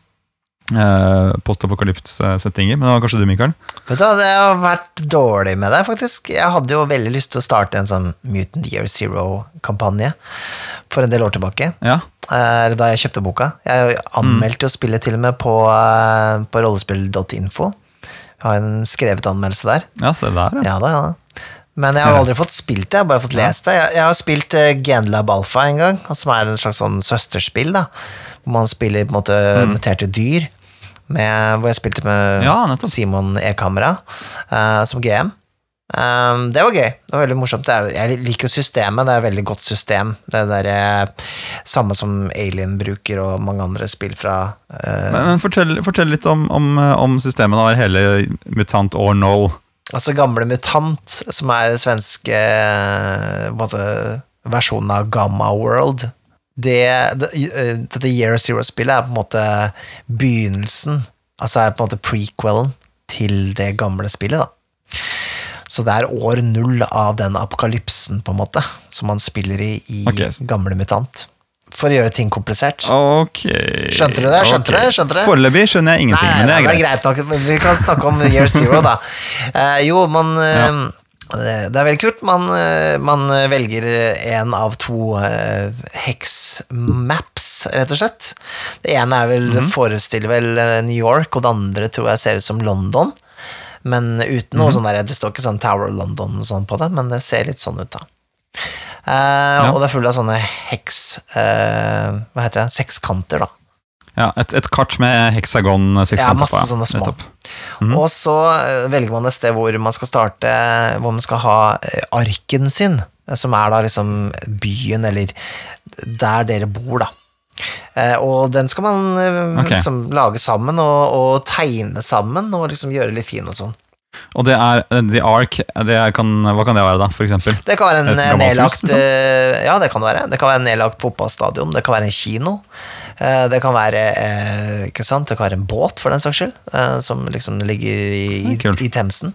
uh, postapokalypse-settinger, men det var kanskje du, Mikael?
Vet du hva, det har vært dårlig med det, faktisk. Jeg hadde jo veldig lyst til å starte en sånn Mutant Year Zero-kampanje for en del år tilbake,
Ja.
Uh, da jeg kjøpte boka. Jeg anmeldte jo spillet til og med på, uh, på rollespill.info. Jeg har en skrevet anmeldelse der.
ja, se der, ja.
Ja da, ja. Men jeg har aldri fått spilt det, jeg har bare fått lest det. Jeg, jeg har spilt uh, Genlab Alpha en gang, som er en slags sånn søsterspill, da. Hvor man spiller på en måte muterte dyr. Med, hvor jeg spilte med
Ja.
Simon E-kamera uh, som GM. Um, det var gøy. Det var veldig morsomt. Er, jeg liker systemet, det er et veldig godt system. Det er det samme som Alien bruker, og mange andre spill fra uh,
Men, men fortell, fortell litt om, om, eh, om systemet Da, hele Mutant or Null.
Altså gamle Mutant, som er den svenske eh, måte, versjonen av Gamma World. Det, det, eh, dette Year Zero-spillet er på en måte begynnelsen, altså er på en måte prequelen til det gamle spillet, da. Så det er år null av den apokalypsen, på en måte, som man spiller i i
okay.
gamle Mutant. For å gjøre ting komplisert.
Ok.
Skjønte du det? Skjønte du det? Skjønte det?
Foreløpig skjønner jeg ingenting, men det er greit.
greit nok. Vi kan snakke om Year Zero, da. Uh, (laughs) jo, man ja. Det er veldig kult. Man, eh, man velger én av to eh, hex-maps, rett og slett. Det ene er vel,
mm.
forestiller vel eh, New York, og det andre tror jeg ser ut som London. Men uten
noe
noe sånn der Det står ikke sånn Tower London sånn på det, men det ser litt sånn ut, da. Eh, Og det er fullt av sånne heks... Uh, hva heter det? Sekskanter, da.
Ja, et, et kart med heksagon
Ja, masse sånne små.
Mm.
Og så eh, velger man et sted hvor man skal starte, hvor man skal ha eh, arken sin, eh, som er da liksom byen, eller der dere bor, da. Eh, Og den skal man
okay.
Liksom lage sammen, og, og tegne sammen, og liksom gjøre litt fin og sånn.
Og det er eh, The Ark, det kan, hva kan det være da, for eksempel?
Det kan være en eh,
hus,
nedlagt
liksom?
eh, Ja, det kan være. Det kan være en nedlagt fotballstadion, det kan være en kino. eh, Det kan være eh, ikke sant? Det kan være en båt, for den saks skyld, eh, som liksom ligger i, i, Themsen.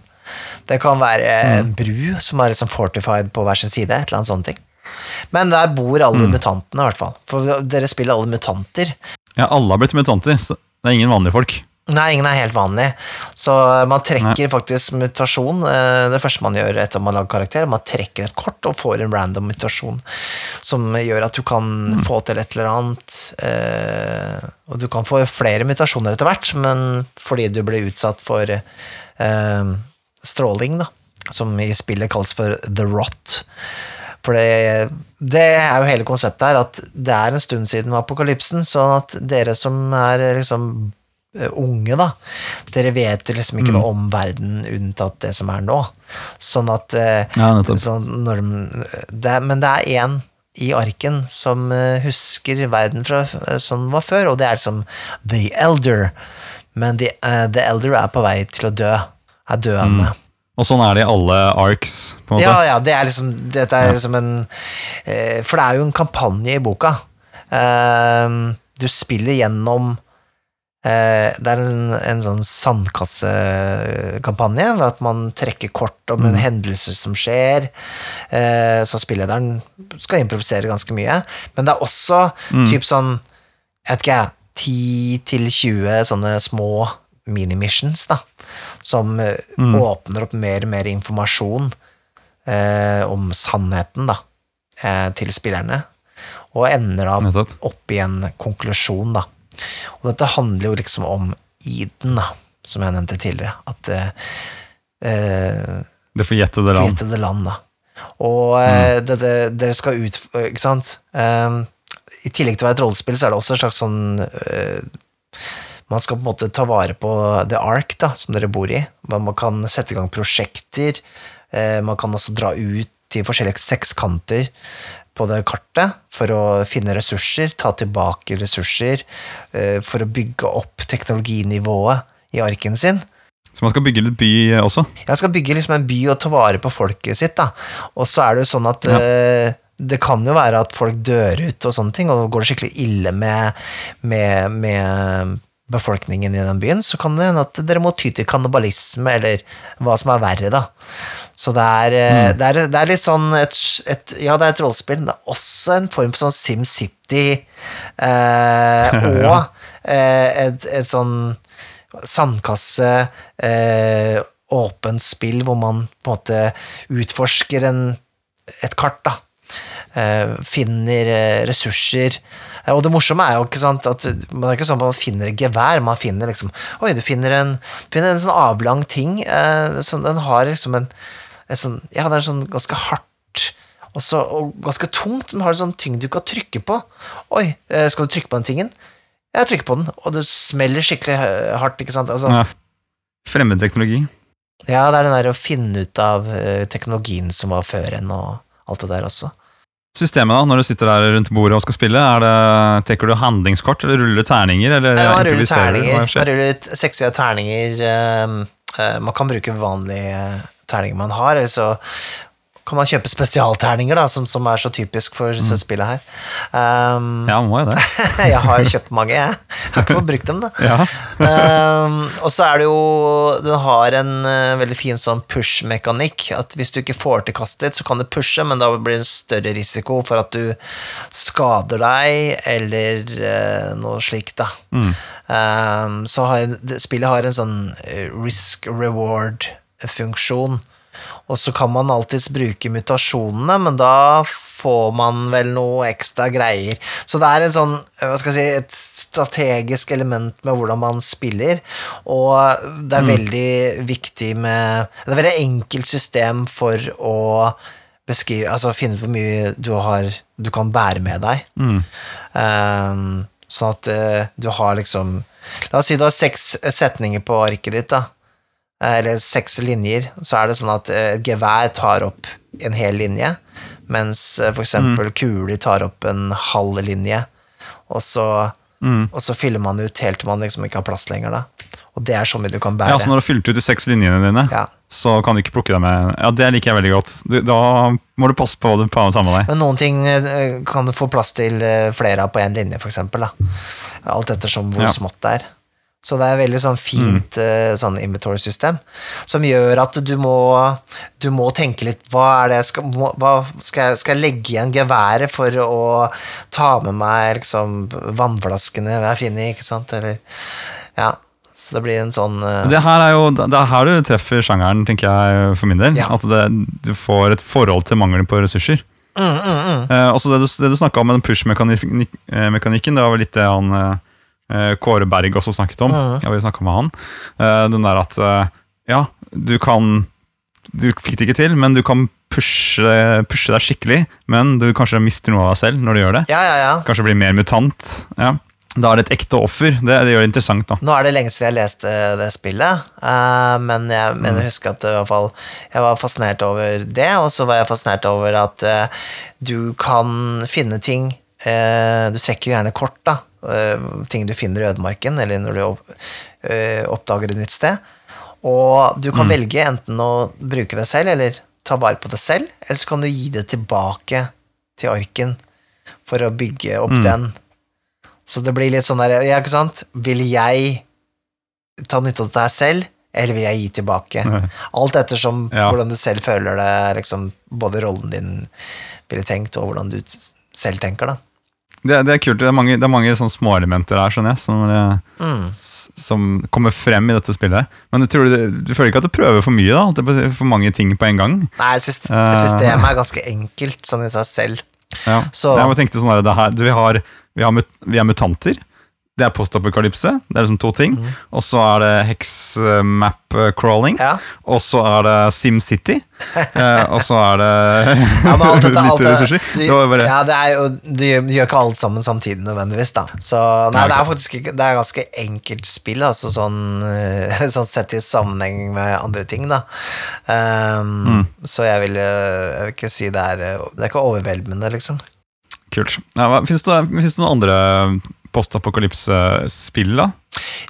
Det kan være en bru som er liksom fortified på hver sin side, et eller annet sånne ting. Men der bor alle mutantene, i hvert fall. For dere spiller alle mutanter.
Ja, alle har blitt mutanter, så det er ingen vanlige folk.
Nei, ingen er helt vanlig. Så man trekker faktisk mutasjon. eh, Det første man gjør etter man har laget karakter, man trekker et kort og får en random mutasjon som gjør at du kan få til et eller annet. eh, Og du kan få flere mutasjoner etter hvert, men fordi du blir utsatt for eh, stråling, da, som i spillet kalles for the rot. For det, det er jo hele konseptet her, at det er en stund siden apokalypsen, sånn at dere som er liksom unge, da, dere vet jo liksom ikke noe om verden unntatt det som er nå. Sånn at eh,
Ja,
sånn når det, er- Men det er én i arken som eh, husker verden fra eh, sånn den var før, og det er liksom The Elder. Men the, uh, the Elder er på vei til å dø. Er døende.
Og sånn er det i alle arcs, på en måte.
Ja, ja, det er liksom Dette er liksom en eh, For det er jo en kampanje i boka. Eh, du spiller gjennom eh, Det er en, en sånn sandkassekampanje, at man trekker kort om en hendelse som skjer. Eh, så spillederen skal improvisere ganske mye. Men det er også typ sånn Jeg vet ikke, 10-20 sånne små mini-missions, da. Som mm. åpner opp mer og mer informasjon eh, om sannheten, da, eh, til spillerne. Og ender da opp i en konklusjon, da. Og dette handler jo liksom om iden, da, som jeg nevnte tidligere. At eh, eh,
Det forjettede land.
Forjettede land, da. Og eh, dette, dere skal ut Ikke sant? Eh, I tillegg til å være et rollespill, så er det også et slags sånn eh, Man skal på en måte ta vare på The Ark, da, som dere bor i. Man kan sette i gang prosjekter. Eh, man kan også dra ut til forskjellige sekskanter på det kartet for å finne ressurser, ta tilbake ressurser, eh, for å bygge opp teknologinivået i arken sin.
Så man skal bygge litt by også.
Jeg skal bygge liksom en by og ta vare på folket sitt, da. Og så er det jo sånn at
Ja.
eh, det kan jo være at folk dør ut og sånne ting, og går det skikkelig ille med, med, med befolkningen i den byen, så kan det hende at dere må ty til kannibalisme, eller hva som er verre, da. Så det er, mm. det er, det er litt sånn et, et, Ja, det er et rollespill, men det er også en form for sånn SimCity eh, (laughs) og eh, et, et sånn sandkasse, eh, åpent spill hvor man på en måte utforsker en, et kart, da. Eh, finner eh, ressurser. Eh, og det morsomme er jo ikke sant at man er ikke sånn at man finner et gevær, man finner liksom Oi, du finner en, finner en sånn avlang ting. Eh, som den har liksom en, en sånn Ja, det er sånn ganske hardt og, så, og ganske tungt, men har en sånn tyngde du kan trykke på. Oi, eh, skal du trykke på den tingen? Jeg trykker på den, og det smeller skikkelig eh, hardt, ikke sant? Altså,
Ja. Fremmed teknologi.
ja, det er den der å finne ut av eh, teknologien som var før en, og alt det der også.
Systemet, da, når du sitter der rundt bordet og skal spille, er det, tekker du handlingskort, eller ruller terninger, eller
Nei, man ruller terninger. Man ruller sekssida terninger. man kan bruke vanlige terninger man har, eller så kan man kjøpe spesialterninger, da, som, som er så typisk for disse spillet her. Um,
Ja, må jo det. (laughs)
jeg har jo kjøpt mange, jeg. Jeg har ikke fått brukt dem, da. (laughs)
Ja.
um, og så er det jo Den har en uh, veldig fin sånn push-mekanikk. At hvis du ikke får til kastet ditt, så kan du pushe, men da blir det en større risiko for at du skader deg, eller uh, noe slikt, da. Um, så har, spillet har en sånn eh, risk reward-funksjon. Og så kan man alltids bruke mutasjonene, men da får man vel noe ekstra greier. Så det er en sånn, hva skal jeg si, et strategisk element med hvordan man spiller, og det er veldig viktig med Det er et veldig enkelt system for å beskrive Altså finne ut hvor mye du har du kan bære med deg. Um, sånn at uh, du har liksom La oss si du har seks setninger på arket ditt, da eller seks linjer, så er det sånn at eh, et gevær tar opp en hel linje, mens eh, for eksempel kuler tar opp en halv linje, og så, og så fyller man ut helt til man liksom ikke har plass lenger, da. Og det er så mye du kan bære.
Ja, så når du har fylt ut de seks linjene dine,
Ja.
så kan du ikke plukke deg med Ja, det liker jeg veldig godt. Du, da må du passe på hva du tar med deg.
Men noen ting eh, kan du få plass til eh, flere av på én linje, for eksempel, da. Alt ettersom hvor
Ja.
smått det er. Så det er veldig sånn fint mm. sånn inventory-system, som gjør at du må, du må tenke litt Hva er det jeg skal, må, skal, jeg, skal jeg legge igjen geværet for å ta med meg liksom vannflaskene jeg finner, ikke sant, eller Ja. Så det blir en sånn uh...
Det her er jo det er her du treffer sjangeren, tenker jeg for min del.
Ja.
At det, du får et forhold til mangelen på ressurser.
Mm,
Eh, også det du, det du snakka om med den push-mekanikken, det var vel litt det han eh, Kåre Berg også snakket om. Ja, vi med han. Eh, den der at eh, ja, du kan Du fikk det ikke til, men du kan pushe, pushe deg skikkelig. Men du kanskje mister noe av deg selv når du gjør det.
Ja, ja, ja.
Kanskje blir mer mutant. Ja. Da er det et ekte offer. Det, det gjør det interessant, da.
Nå er det lenge siden jeg leste det spillet, uh, men jeg mener å huske at i hvert fall jeg var fascinert over det, og så var jeg fascinert over at uh, du kan finne ting uh, Du trekker gjerne kort, da. Eh, ting du finner i ødemarken, eller når du eh, oppdager et nytt sted. Og du kan velge enten å bruke det selv, eller ta vare på det selv, eller så kan du gi det tilbake til arken for å bygge opp den. Så det blir litt sånn der, ja, ikke sant? Vil jeg ta nytte av dette her selv, eller vil jeg gi tilbake? Alt ettersom
Ja.
hvordan du selv føler det, liksom, både rollen din ville tenkt, og hvordan du selv tenker, da.
Det, det er kult. Det er mange, det er mange sånne småelementer her, skjønner jeg, som, eh,
Mm.
som kommer frem i dette spillet. Men du, tror du, du føler ikke at du prøver for mye? da? At det er For mange ting på en gang?
Nei, jeg
syns
systemet er ganske enkelt, sånn i seg selv.
Ja.
Så-
Jeg tenkte sånn her, det her du, vi, har, vi, har vi er mutanter. Det er postapokalypse. Det er liksom to ting. Og så er det hex-map-crawling.
Mhm. Ja.
Og så er det SimCity. (laughs) eh, og så er det
Ja, men alt dette, (laughs) alt det,
Det bare,
ja, det er jo, du, gjør, gjør ikke alt sammen samtidig nødvendigvis, da. Så nei, det er faktisk ikke Det er ganske enkelt spill, altså sånn, eh, (laughs) sånn sett i sammenheng med andre ting, da. Um,
Mm.
Så jeg vil, eh, jeg vil ikke si det er eh, Det er ikke overveldende, liksom.
Kult. Ja, Fins det, det noen andre postapokalypse-spill, da?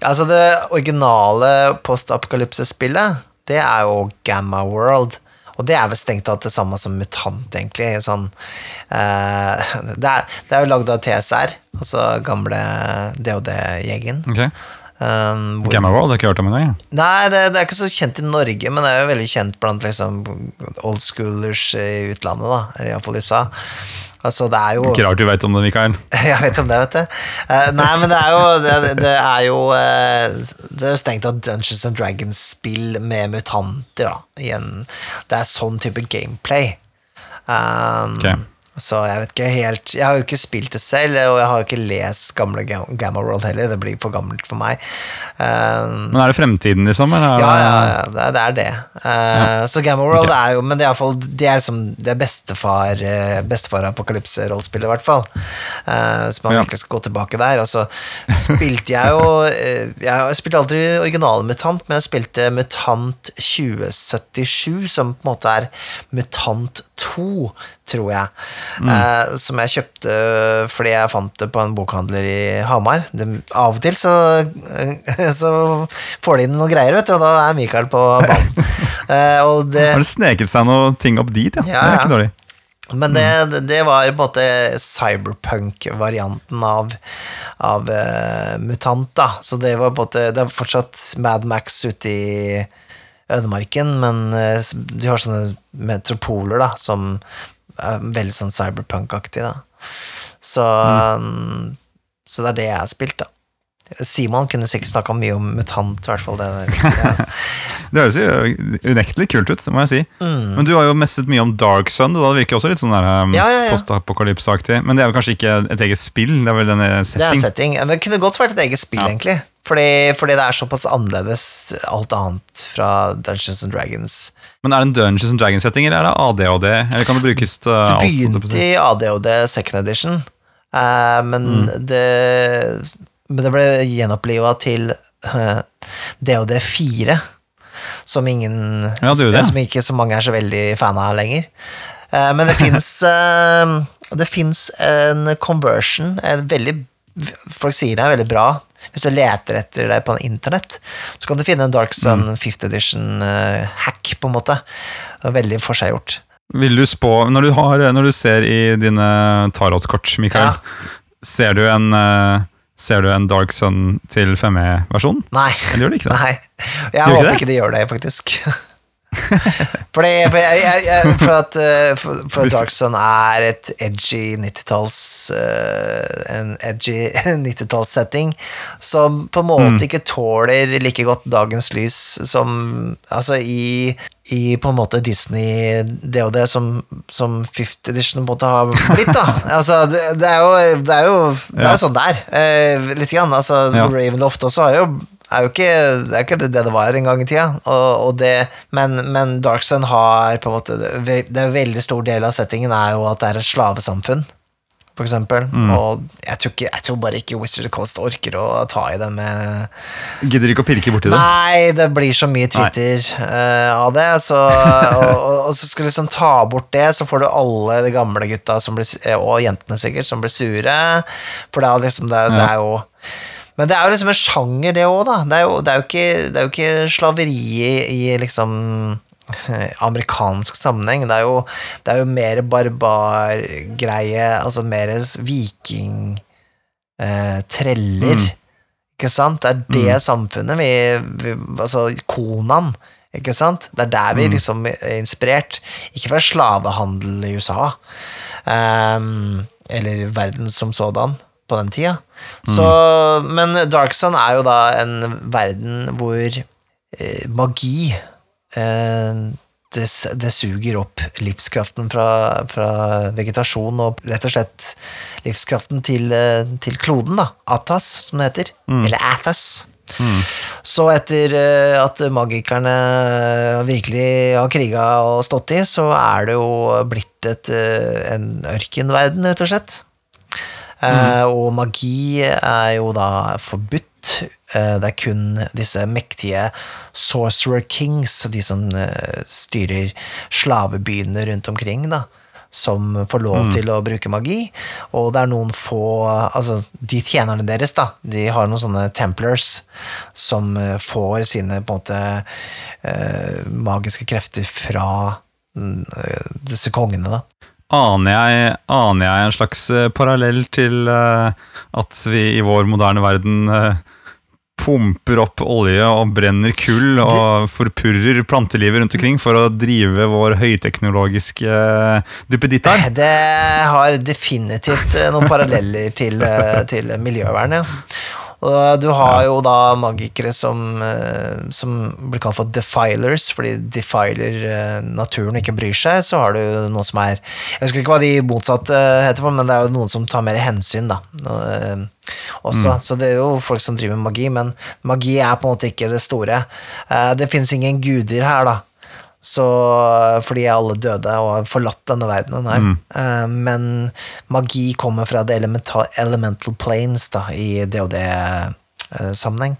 Altså, det originale postapokalypsespillet, det er jo Gamma World. Og det er vel strengt tatt det samme som Mutant, egentlig. Sånn, uh, det, er, det er jo lagd av TSR, altså gamle DOD-gjengen.
Okay.
Um, hvor-
Gamma World har ikke hørt om engang.
Nei, det, det er ikke så kjent i Norge, men det er jo veldig kjent blant liksom, old schoolers i utlandet, da. Iallfall i USA. Altså, det er jo
Ikke rart du vet om det, Mikael. (laughs)
Jeg vet om det, vet du. Uh, nei, men det er jo Det, det er jo uh, Det er strengt tatt Dungeons and Dragons-spill med mutanter, da. En, Det er sånn type gameplay. Um,
Ok.
Så jeg vet ikke helt Jeg har jo ikke spilt det selv, og jeg har jo ikke lest gamle Gamma World heller. Det blir for gammelt for meg. Uh,
Men er det fremtiden, liksom? Eller er
ja, ja, ja, det er det. Uh. Eh, Så Gamma World
okay.
er jo Men det er iallfall Det er liksom Det er bestefar eh, Bestefar-apokalypse-rollespillet, i hvert fall. Uh, Så man
Ja.
virkelig skal gå tilbake der. Og så spilte jeg jo Jeg spilte aldri originale Mutant, men jeg spilte Mutant 2077, som på en måte er Mutant 2, tror jeg. eh, som jeg kjøpte fordi jeg fant det på en bokhandler i Hamar. Det, av og til så, (laughs) så får de inn noen greier, vet du, og da er Mikael på (laughs) banen. Eh, og det,
Har det sneket seg noen ting opp dit, ja?
Ja,
Det er ikke dårlig.
men det, det var på en måte cyberpunk-varianten av, av uh, Mutant, da. Så det var på en måte Det er fortsatt Mad Max ute i ødemarken, men uh, de har sånne metropoler, da, som veldig sånn cyberpunk-aktig, da. Så, mm, så det er det jeg har spilt, da. Simon kunne sikkert snakka mye om Mutant, i hvert fall. Det. Ja. (laughs)
Det høres jo unektelig kult ut, det må jeg si.
Mm.
Men du har jo messet mye om Dark Sun, Det virker også litt sånn der, um,
Ja, ja,
postapokalypseaktig. Men det er vel kanskje ikke et eget spill, det er vel en setting?
Det er
setting?
Det kunne godt vært et eget spill, egentlig. Fordi, fordi det er såpass annerledes alt annet fra Dungeons and Dragons.
Men er det en Dungeons and Dragons-setting, eller er det ADHD? Eller kan det brukes til alt? å
begynte i ADHD second edition, uh, men,
Mm.
det, men det ble gjenoppliva til uh, DOD 4, som ingen
Ja, det det.
Som ikke så mange er så veldig fan av lenger. Uh, men det (laughs) fins Det fins en conversion, en veldig Folk sier det er veldig bra. Hvis du leter etter det på internett, så kan du finne en Dark Sun
Mm.
5th edition-hack, på en måte. Det er veldig forseggjort.
Vil du spå Når du, har, når du ser i dine tarotkort, Mikael,
Ja.
ser, du en, eh, ser du en Dark Sun til 5E-versjon?
Nei.
Eller gjør du ikke det?
Nei. Jeg
ikke
håper
det?
ikke de gjør det, faktisk. (laughs) Fordi, for, jeg, jeg, jeg, for at, eh, for, for Dark Sun er et edgy 90-talls uh, En edgy (laughs) 90-tallssetting som på en
Mm.
måte ikke tåler like godt dagens lys som Altså i, i på en måte Disney det og det som, som Fifth Edition på en måte har blitt, da. (laughs) Altså, det, det er jo det er jo, det er
Ja.
jo sånn der, uh, litt grann. Altså,
Ja.
Ravenloft også har jo er jo ikke, det er ikke det det var en gang i tida, og, og det, men, men Dark Sun har på en måte Det er en veldig stor del av settingen er jo at det er et slavesamfunn, for eksempel.
Mm.
Og jeg tror, ikke, jeg tror bare ikke Wizard of Coast orker å ta i det med
Gidder ikke å pirke borti det?
Nei, det blir så mye Twitter uh, av det, så, og, og, og så skal du liksom ta bort det, så får du alle de gamle gutta som blir, og jentene sikkert, som blir sure, for det er liksom det, det er jo men det er jo liksom en sjanger, det òg, da. Det er, jo, det, er ikke, det er jo ikke slaveri i, liksom eh, amerikansk sammenheng. Det er jo, det er jo mer barbargreie, altså mer viking eh, treller. Ikke sant? Det er det samfunnet vi, vi Altså konaen, ikke sant? Det er der vi liksom er inspirert. Ikke fra slavehandel i USA, um, eller verden som sådan, på den tida. Så, men Dark Sun er jo da en verden hvor eh, magi eh, det, det suger opp livskraften fra, fra vegetasjon og rett og slett livskraften til, eh, til kloden, da. Atas, som det heter. Eller Athos. Så etter eh, at magikerne virkelig har kriga og stått i, så er det jo blitt et, eh, en ørkenverden, rett og slett. Eh, og magi er jo da forbudt. Eh, det er kun disse mektige sorcerer kings, de som eh, styrer slavebyene rundt omkring, da, som får lov til å bruke magi. Og det er noen få Altså, de tjenerne deres, da, de har noen sånne templars som får sine på en måte magiske krefter fra mm, disse kongene, da.
Aner jeg, aner jeg en slags eh, parallell til eh, at vi i vår moderne verden eh, pumper opp olje og brenner kull og forpurrer plantelivet rundt omkring for å drive vår høyteknologiske duppeditt her?
Det har definitivt noen paralleller til, til miljøvernet. ja. Og du har jo da magikere som, eh, som blir kalt for defilers, fordi de defiler eh, naturen og ikke bryr seg. Så har du noen som er Jeg husker ikke hva de motsatte heter, for, men det er jo noen som tar mer hensyn, da. Også. Mm. Så det er jo folk som driver med magi, men magi er på en måte ikke det store. Eh, Det finnes ingen guder her, da. Så, fordi alle døde og har forlatt denne verdenen her. Eh, men magi kommer fra det elemental, elemental planes da, i DOD-sammenheng.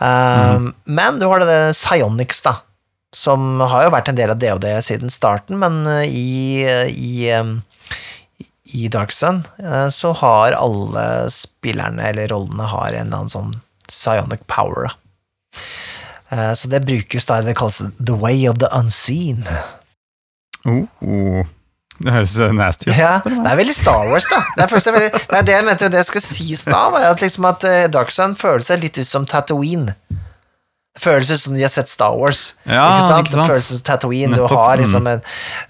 Eh, Men du har det der Psionics, da, som har jo vært en del av DOD siden starten, men eh, i, i, eh, i Dark Sun eh, så har alle spillerne eller rollene har en eller annen sånn psionic power. Da. Eh, så det brukes der det kalles The Way of the Unseen.
Oh, oh. Det høres nasty ut.
Ja, det er veldig Star Wars, da. Det er, veldig, det, er det jeg mente det jeg skulle si i stad, at, liksom at eh, Dark Sun føles litt ut som Tatooine. Føles ut som de har sett Star Wars.
Ja,
ikke sant?
ikke sant?
Det føles som Tatooine.
Nettopp,
Du har
mm.
liksom en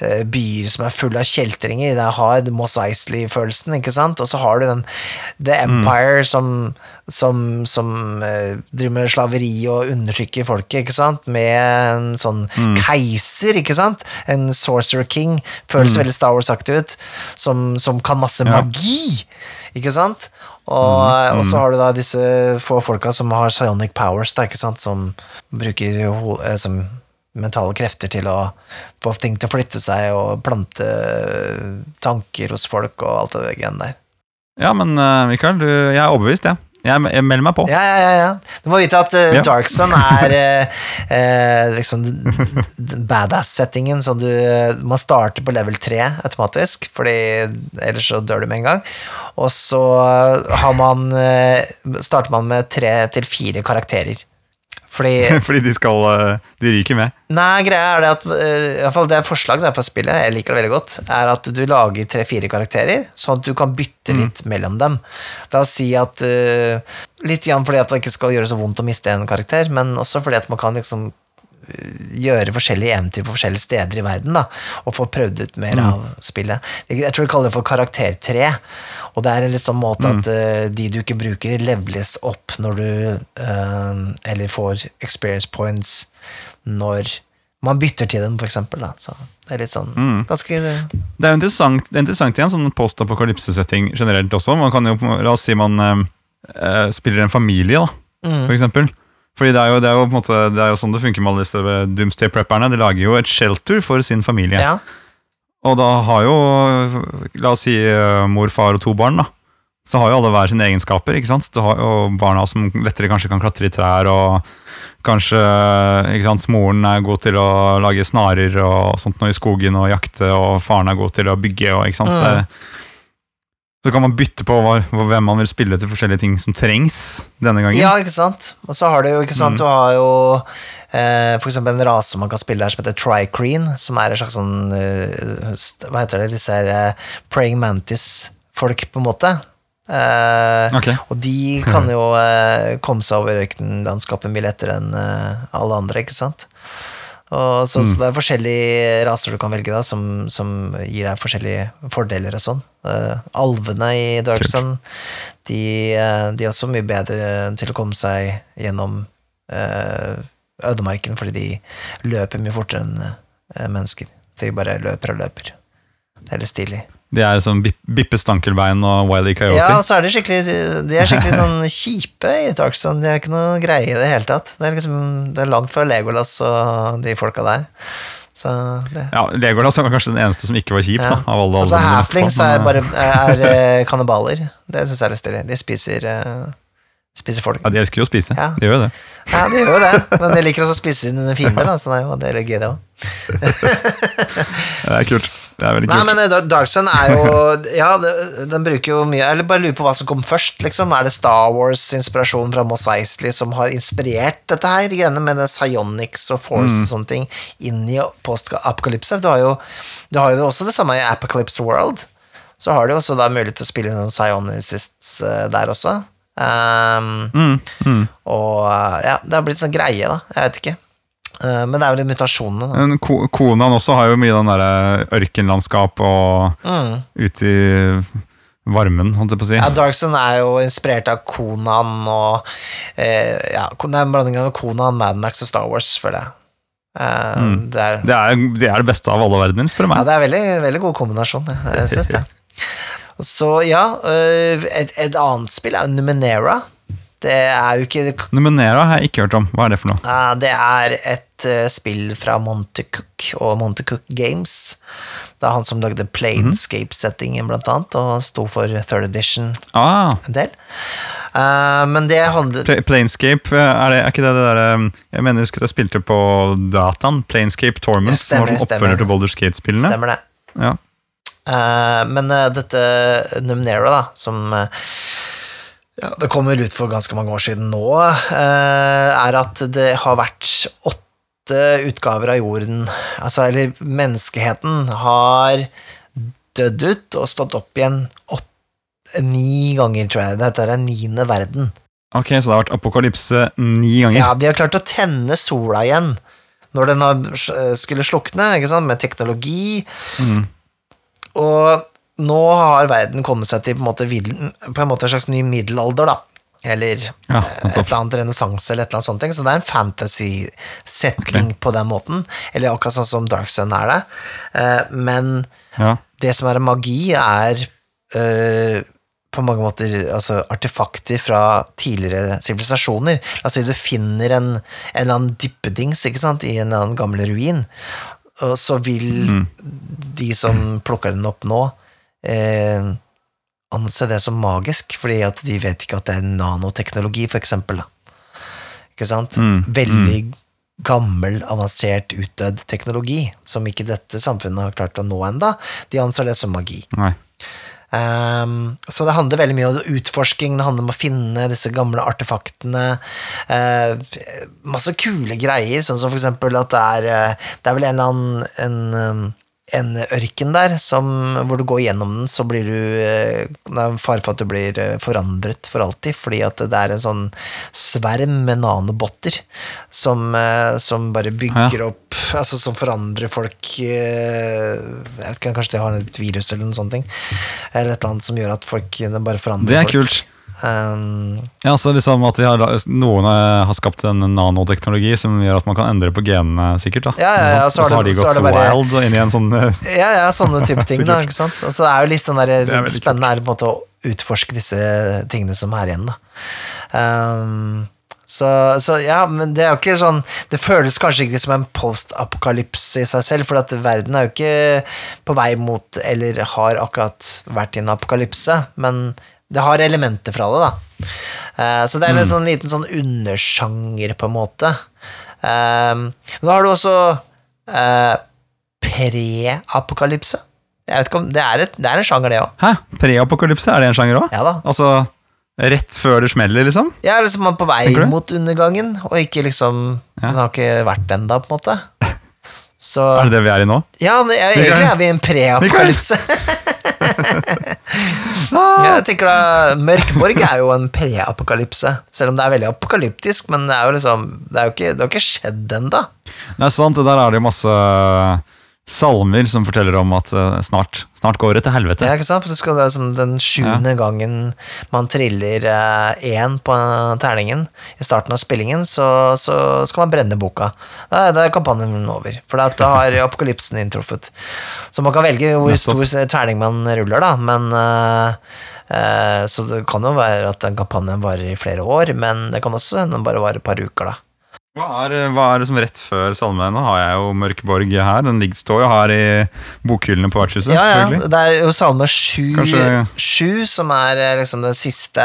uh, byer som er fulle av kjeltringer. Det har Moss Eisley-følelsen, ikke sant? Og så har du den The
Mm.
Empire som, som, som uh, driver med slaveri og undertrykker folket, ikke sant? Med en sånn
Mm.
keiser, ikke sant? En sorcerer king. Føles veldig Star Wars-aktig ut. Som, som kan masse
Mm. Ja.
magi, ikke sant? Og, og så har du da disse få folka som har psionic powers, da, ikke sant? som bruker eh, som mentale krefter til å få ting til å flytte seg og plante tanker hos folk og alt det greiene der.
Ja, men eh, Mikael, du, jeg er overbevist, jeg. Jeg, jeg melder meg på.
Ja, ja, ja. Du må vite at uh,
Ja.
Dark Sun er eh, eh, liksom badass-settingen, som du Man starter på level 3 automatisk, fordi ellers så dør du med en gang. Og så har man uh, starter man med tre til fire karakterer. Fordi (laughs)
Fordi de skal eh, De ryker med.
Nei, greia er det at eh, i hvert fall Det er forslag fra spillet, jeg liker det veldig godt, er at du lager tre-fire karakterer, sånn at du kan bytte litt mellom dem. La oss si at eh, Litt grann fordi at det ikke skal gjøre så vondt å miste en karakter, men også fordi at man kan liksom gjøre forskjellige eventyr på forskjellige steder i verden, da, og få prøvd ut mer av spillet. Jeg tror de kaller det for karaktertre, og det er en litt sånn måte at uh, de du ikke bruker, leveles opp når du uh, Eller får experience points når man bytter til dem, for eksempel. Da. Så det er litt sånn ganske
Det er jo interessant, det er interessant i en sånn post-apokalypse-setting generelt også. Man kan jo, La oss si man eh, eh, spiller en familie, da,
Mm.
for eksempel. Fordi det er, jo, det, er måte, det er jo sånn det funker med alle disse Doomsday-prepperne. De lager jo et shelter for sin familie.
Ja.
Og da har jo, la oss si eh, mor, far og to barn, da. Så har jo alle hver sine egenskaper. ikke sant? Du har jo barna som lettere kanskje kan klatre i trær, og kanskje ikke sant, moren er god til å lage snarer og sånt noe i skogen og jakte, og faren er god til å bygge. og ikke sant?
Mm.
Det, så kan man bytte på hva, hvem man vil spille til forskjellige ting som trengs denne gangen.
ja, ikke sant. Og så har du jo, ikke sant,
Mm.
du har jo eh, for eksempel en rase man kan spille her som heter Tricreen, som er en slags sånn uh, Hva heter det, disse her uh, praying mantis-folk, på en måte. Uh,
okay.
Og de (laughs) kan jo komme seg over ørkenlandskapet mye lettere enn alle andre, ikke sant? Og så, så det er forskjellige raser du kan velge, da, som, som gir deg forskjellige fordeler og sånn. Uh, alvene i Darkson, de, eh, de er også mye bedre til å komme seg gjennom uh, ødemarken, fordi de løper mye fortere enn uh, mennesker. De bare løper og løper. Det er litt stilig.
De er som Bippe Stankelbein og Wiley Coyote.
Ja, og så er de skikkelig De er skikkelig sånn (laughs) kjipe i Tarkson. De er ikke noe greie i det hele tatt. Det er liksom Det er langt fra Legolas og de folka der. Så det
Ja, Legolas var kanskje den eneste som ikke var kjip.
ja.
da, av alle
Altså Halflings er bare er, (laughs) eh, kannibaler. Det syns jeg er litt stilig. De spiser eh, Spiser folk.
Ja, De elsker jo å spise.
Ja.
De gjør jo det.
Ja, de gjør jo det, men de liker også å spise sine fiender, da, så det er jo det er gøy, det òg. (laughs)
Det er kult. Det er veldig
Nei,
kult.
men eh, Dark- Dark Sun er jo (laughs) Ja, den bruker jo mye Eller bare lurer på hva som kom først, liksom. Er det Star Wars-inspirasjonen fra Moss Eisley som har inspirert dette her, greiene med Psyonix og force
Mm.
og sånne ting, inn i post-apokalypse? Du Du har jo også det samme i Apocalypse World. Så har du også da mulighet til å spille inn psionicists eh, der også. Um,
Mm, mm.
og eh, ja, det har blitt sånn greie, da. Jeg vet ikke. Eh, men det er jo de mutasjonene, da.
Men ko Konaen også har jo mye den derre ørkenlandskap og
Mm.
ute i varmen, holdt jeg på å si.
Ja, Darkson er jo inspirert av Konan og eh, Ja, det er en blanding av Konan, Mad Max og Star Wars, føler jeg. Eh, det, er,
Det er, det er det beste av alle verdener, spør du
ja,
meg.
det er veldig, veldig god kombinasjon, jeg, jeg syns det. (laughs) Så ja, eh, et, et annet spill er Numenera. Det er jo ikke
Numenera har jeg ikke hørt om. Hva er det for noe?
Uh, det er et uh, spill fra Montecook og Montecook Games. Det er han som lagde Planescape-settingen, blant annet, og sto for third edition
Ah,
en del. Uh, men det handler
Pl Planescape, er, det, er ikke det det derre Jeg mener husker jeg spilte på dataen. Planescape Torment, som var sånn oppfølger til Boulder Skate-spillene.
Stemmer det.
Ja.
Eh, men eh, dette Numenera, da, som eh, ja, det kommer ut for ganske mange år siden nå, eh, er at det har vært åtte utgaver av jorden, altså, eller menneskeheten, har dødd ut og stått opp igjen åtte, ni ganger, tror jeg. Dette er den niende verden.
Ok, Så det har vært apokalypse ni ganger?
Ja, de har klart å tenne sola igjen når den skulle slukne, ikke sant, med teknologi.
Mm.
Og nå har verden kommet seg til på en måte, på en, måte en slags ny middelalder, da. Eller
Ja,
eh, et eller annet renessanse, eller et eller annet sånt. ting. Så det er en fantasy-setting på den måten. Eller akkurat sånn som Dark Sun er det. Eh, Men
Ja.
det som er magi, er øh, på mange måter altså, artefakter fra tidligere sivilisasjoner. La oss si du finner en, en eller annen dippedings ikke sant, i en eller annen gammel ruin, så vil de som plukker den opp nå, eh, anse det som magisk, fordi at de vet ikke at det er nanoteknologi, for eksempel. Da. Ikke sant?
Mm,
Veldig gammel, avansert, utdødd teknologi, som ikke dette samfunnet har klart å nå enda. De anser det som magi. Ehm, så det handler veldig mye om utforsking, det handler om å finne disse gamle artefaktene. Uh, masse kule greier, sånn som for eksempel at det er eh, Det er vel en eller annen en, um, en ørken der som, hvor du går gjennom den, så blir du eh, Det er fare for at du blir eh, forandret for alltid, fordi at det er en sånn sverm med nanobotter som, eh, som bare bygger opp Altså som forandrer folk Jeg vet ikke, kanskje de har et virus eller noe sånt. Eller et eller annet som gjør at folk bare forandrer
Det er
folk.
kult.
Um,
Ja, så liksom at de har, Noen eh, har skapt en nanoteknologi som gjør at man kan endre på genene, sikkert. da
Ja, ja, ja, så har
så har de gått så
bare-
wild inn i en sånn eh, (laughs)
ja, ja, sånne type ting. da, ikke sant? Og så er jo litt sånn der,
er
litt spennende er på en måte å utforske disse tingene som er igjen. da. Um, så, så ja, men det er jo ikke sånn Det føles kanskje ikke som en post-apokalypse i seg selv, for at verden er jo ikke på vei mot, eller har akkurat vært i en apokalypse, men det har elementer fra det, da. Eh, så det er en sånn liten sånn undersjanger, på en måte. Um, men da har du også eh, pre-apokalypse. Jeg vet ikke om Det er, et, det er en sjanger, det òg.
Hæ? Preapokalypse, er det en sjanger òg?
Ja da.
Altså rett før det smeller, liksom?
Er liksom på vei mot undergangen, og ikke liksom
Ja.
Den har ikke vært ennå, på en måte. Så (laughs)
Er det det vi er i nå?
Ja, er, egentlig er vi i en preapokalypse. (laughs) (laughs) jeg tenker da Mørkborg er jo en preapokalypse, selv om det er veldig apokalyptisk, men det er jo liksom Det, er jo ikke, det har ikke skjedd ennå.
Det er sant, der er det jo masse salmer som forteller om at eh, snart, snart går det til helvete.
Ja, ikke sant? For det skal liksom som den sjuende gangen man triller én på terningen i starten av spillingen, så, så skal man brenne boka. Da, da er kampanjen over, for da har (laughs) apokalypsen inntruffet. Så man kan velge hvor
Nettopp.
stor terning man ruller, da, men uh, eh, Så det kan jo være at den kampanjen varer i flere år, men det kan også hende den bare varer et par uker, da.
Hva er, hva er det som rett før salmen? Nå har jeg jo Mørkeborg her. Den ligger, står jo her i bokhyllene på vertshuset.
Ja, ja, det er jo salme sju,
Kanskje-
sju som er eh, liksom den siste,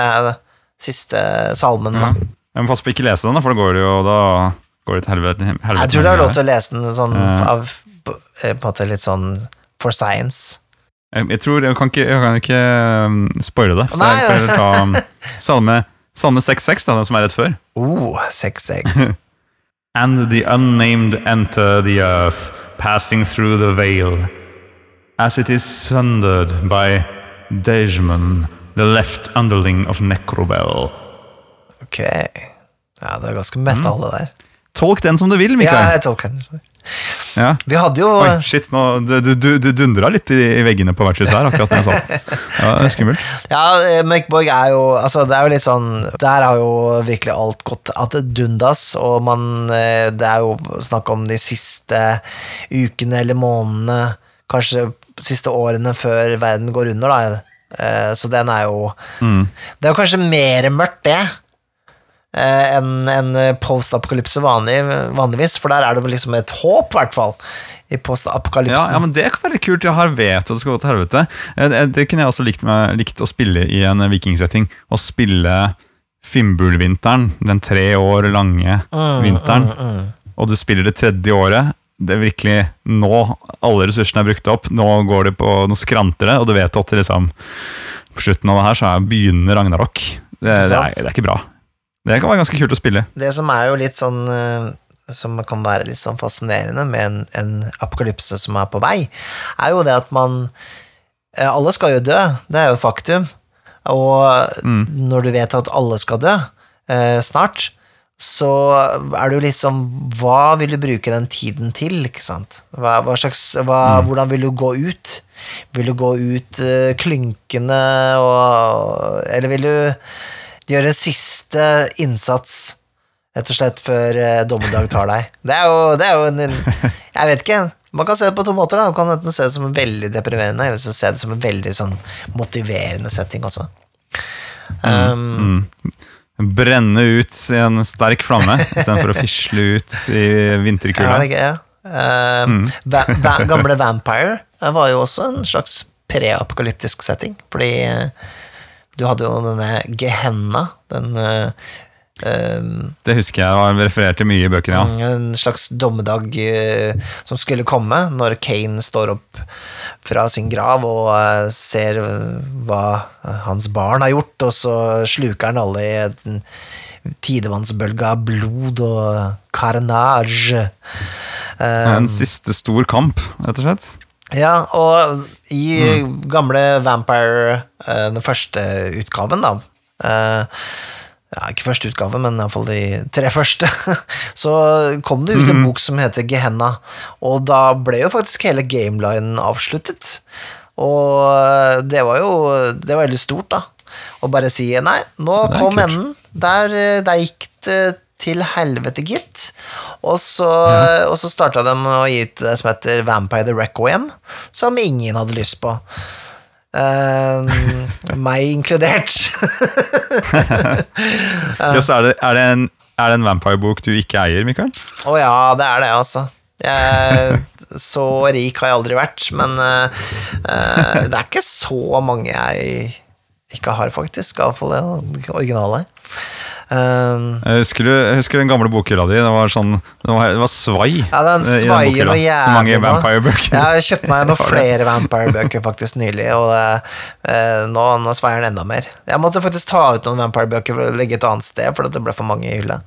siste salmen, da.
Ja. Jeg må passe på ikke lese den, for da går det jo da går det til helvete. helvete
Jeg tror du har lov til å lese den sånn
uh,
av på en måte litt sånn for science.
jeg, jeg tror Jeg kan ikke, jeg kan ikke um, spoile det. Så
Nei.
jeg får ta um, (laughs) salme, salme 6.6, da, den som er rett før.
Oh, 6-6. (laughs)
And the unnamed enter the earth, passing through the veil. As it is sundered by Dejman, the left underling of Necrobel.
Ok. Ja, det er ganske metal, det der.
Tolk den som du vil,
Ja,
Mikael.
jeg tolker den sånn.
Ja.
Vi hadde jo
Oi, shit, nå, du, du, du, du dundra litt i, i veggene på vertshuset her, akkurat det jeg sa. Ja, det skummelt.
Ja, møkborg Mørkborg er jo Altså, det er jo litt sånn Der har jo virkelig alt gått at det dundas, og man eh, Det er jo snakk om de siste ukene eller månedene, kanskje siste årene før verden går under, da. Eh, Så den er jo
Mm.
Det er jo kanskje mer mørkt, det, eh, enn en post-apokalypse vanlig, vanligvis, for der er det vel liksom et håp, i hvert fall, i post-apokalypsen.
ja, men det kan være kult. Jeg har veto det skal gå til helvete. Eh, Det, det kunne jeg også likt, med, likt å spille i en vikingsetting. Å spille Fimbulvinteren, den tre år lange
Mm,
vinteren. Og du spiller det tredje året, det er virkelig nå alle ressursene er brukt opp. Nå går det på, nå skranter det, og du vet at liksom, på slutten av det her så er begynner Ragnarok. Det, det, er, det er ikke bra. Det kan være ganske kult å spille.
Det som er jo litt sånn eh, Som kan være litt sånn fascinerende med en, en apokalypse som er på vei, er jo det at man eh, Alle skal jo dø, det er jo faktum. Og når du vet at alle skal dø eh, snart, så er det jo litt sånn Hva vil du bruke den tiden til, ikke sant? Hva, hva slags, hva, Hvordan vil du gå ut? Vil du gå ut eh, klynkende og Eller vil du gjøre en siste innsats, rett og slett, før eh, dommedag tar deg? Det er jo, det er jo en, Jeg vet ikke. Man kan se det på to måter. da Man kan enten se det som en veldig deprimerende, eller så se det som en veldig sånn motiverende setting også. Um,
Brenne ut i en sterk flamme (laughs) istedenfor å fisle ut i
Ja,
vinterkulda.
er ja. Um, va va gamle Vampire var jo også en slags preapokalyptisk setting, fordi eh, du hadde jo denne Gehenna, den um,
Det husker jeg var referert til mye i bøkene. ja.
En slags dommedag uh, som skulle komme, når Kane står opp fra sin grav og uh, ser hva hans barn har gjort, og så sluker han alle i en tidevannsbølge av blod og carnage.
En siste stor kamp, rett og slett.
Ja, og i gamle Vampire, eh, den første utgaven, da eh, ja, Ikke første utgave, men iallfall de tre første. (laughs) Så kom det ut en bok som heter Gehenna, og da ble jo faktisk hele gamelinen avsluttet. Og eh, det var jo Det var veldig stort, da. Å bare si nei, nå kom enden. Der, der gikk det til helvete, gitt. Og så, og så starta de å gi ut det som heter Vampire the Requiem, som ingen hadde lyst på. Uh, (laughs) meg inkludert. (laughs)
Ja, så er, det, er, det en, det en vampire-bok du ikke eier, Mikael?
Å ja, det er det, altså. Jeg, så rik har jeg aldri vært, men uh, det er ikke så mange jeg ikke har, faktisk. Iallfall det originale. Um,
Jeg husker, du, jeg husker den gamle bokhylla di. Det var sånn Det var, det var svai
Ja, den svaier noe jævlig
Så
mange
vampire-bøker.
Jeg har kjøpt meg (laughs) noen
Det det.
flere Vampire-bøker faktisk nylig, og eh, nå, nå svaier den enda mer. Jeg måtte faktisk ta ut noen Vampire-bøker for å legge et annet sted, for det ble for mange i hylla.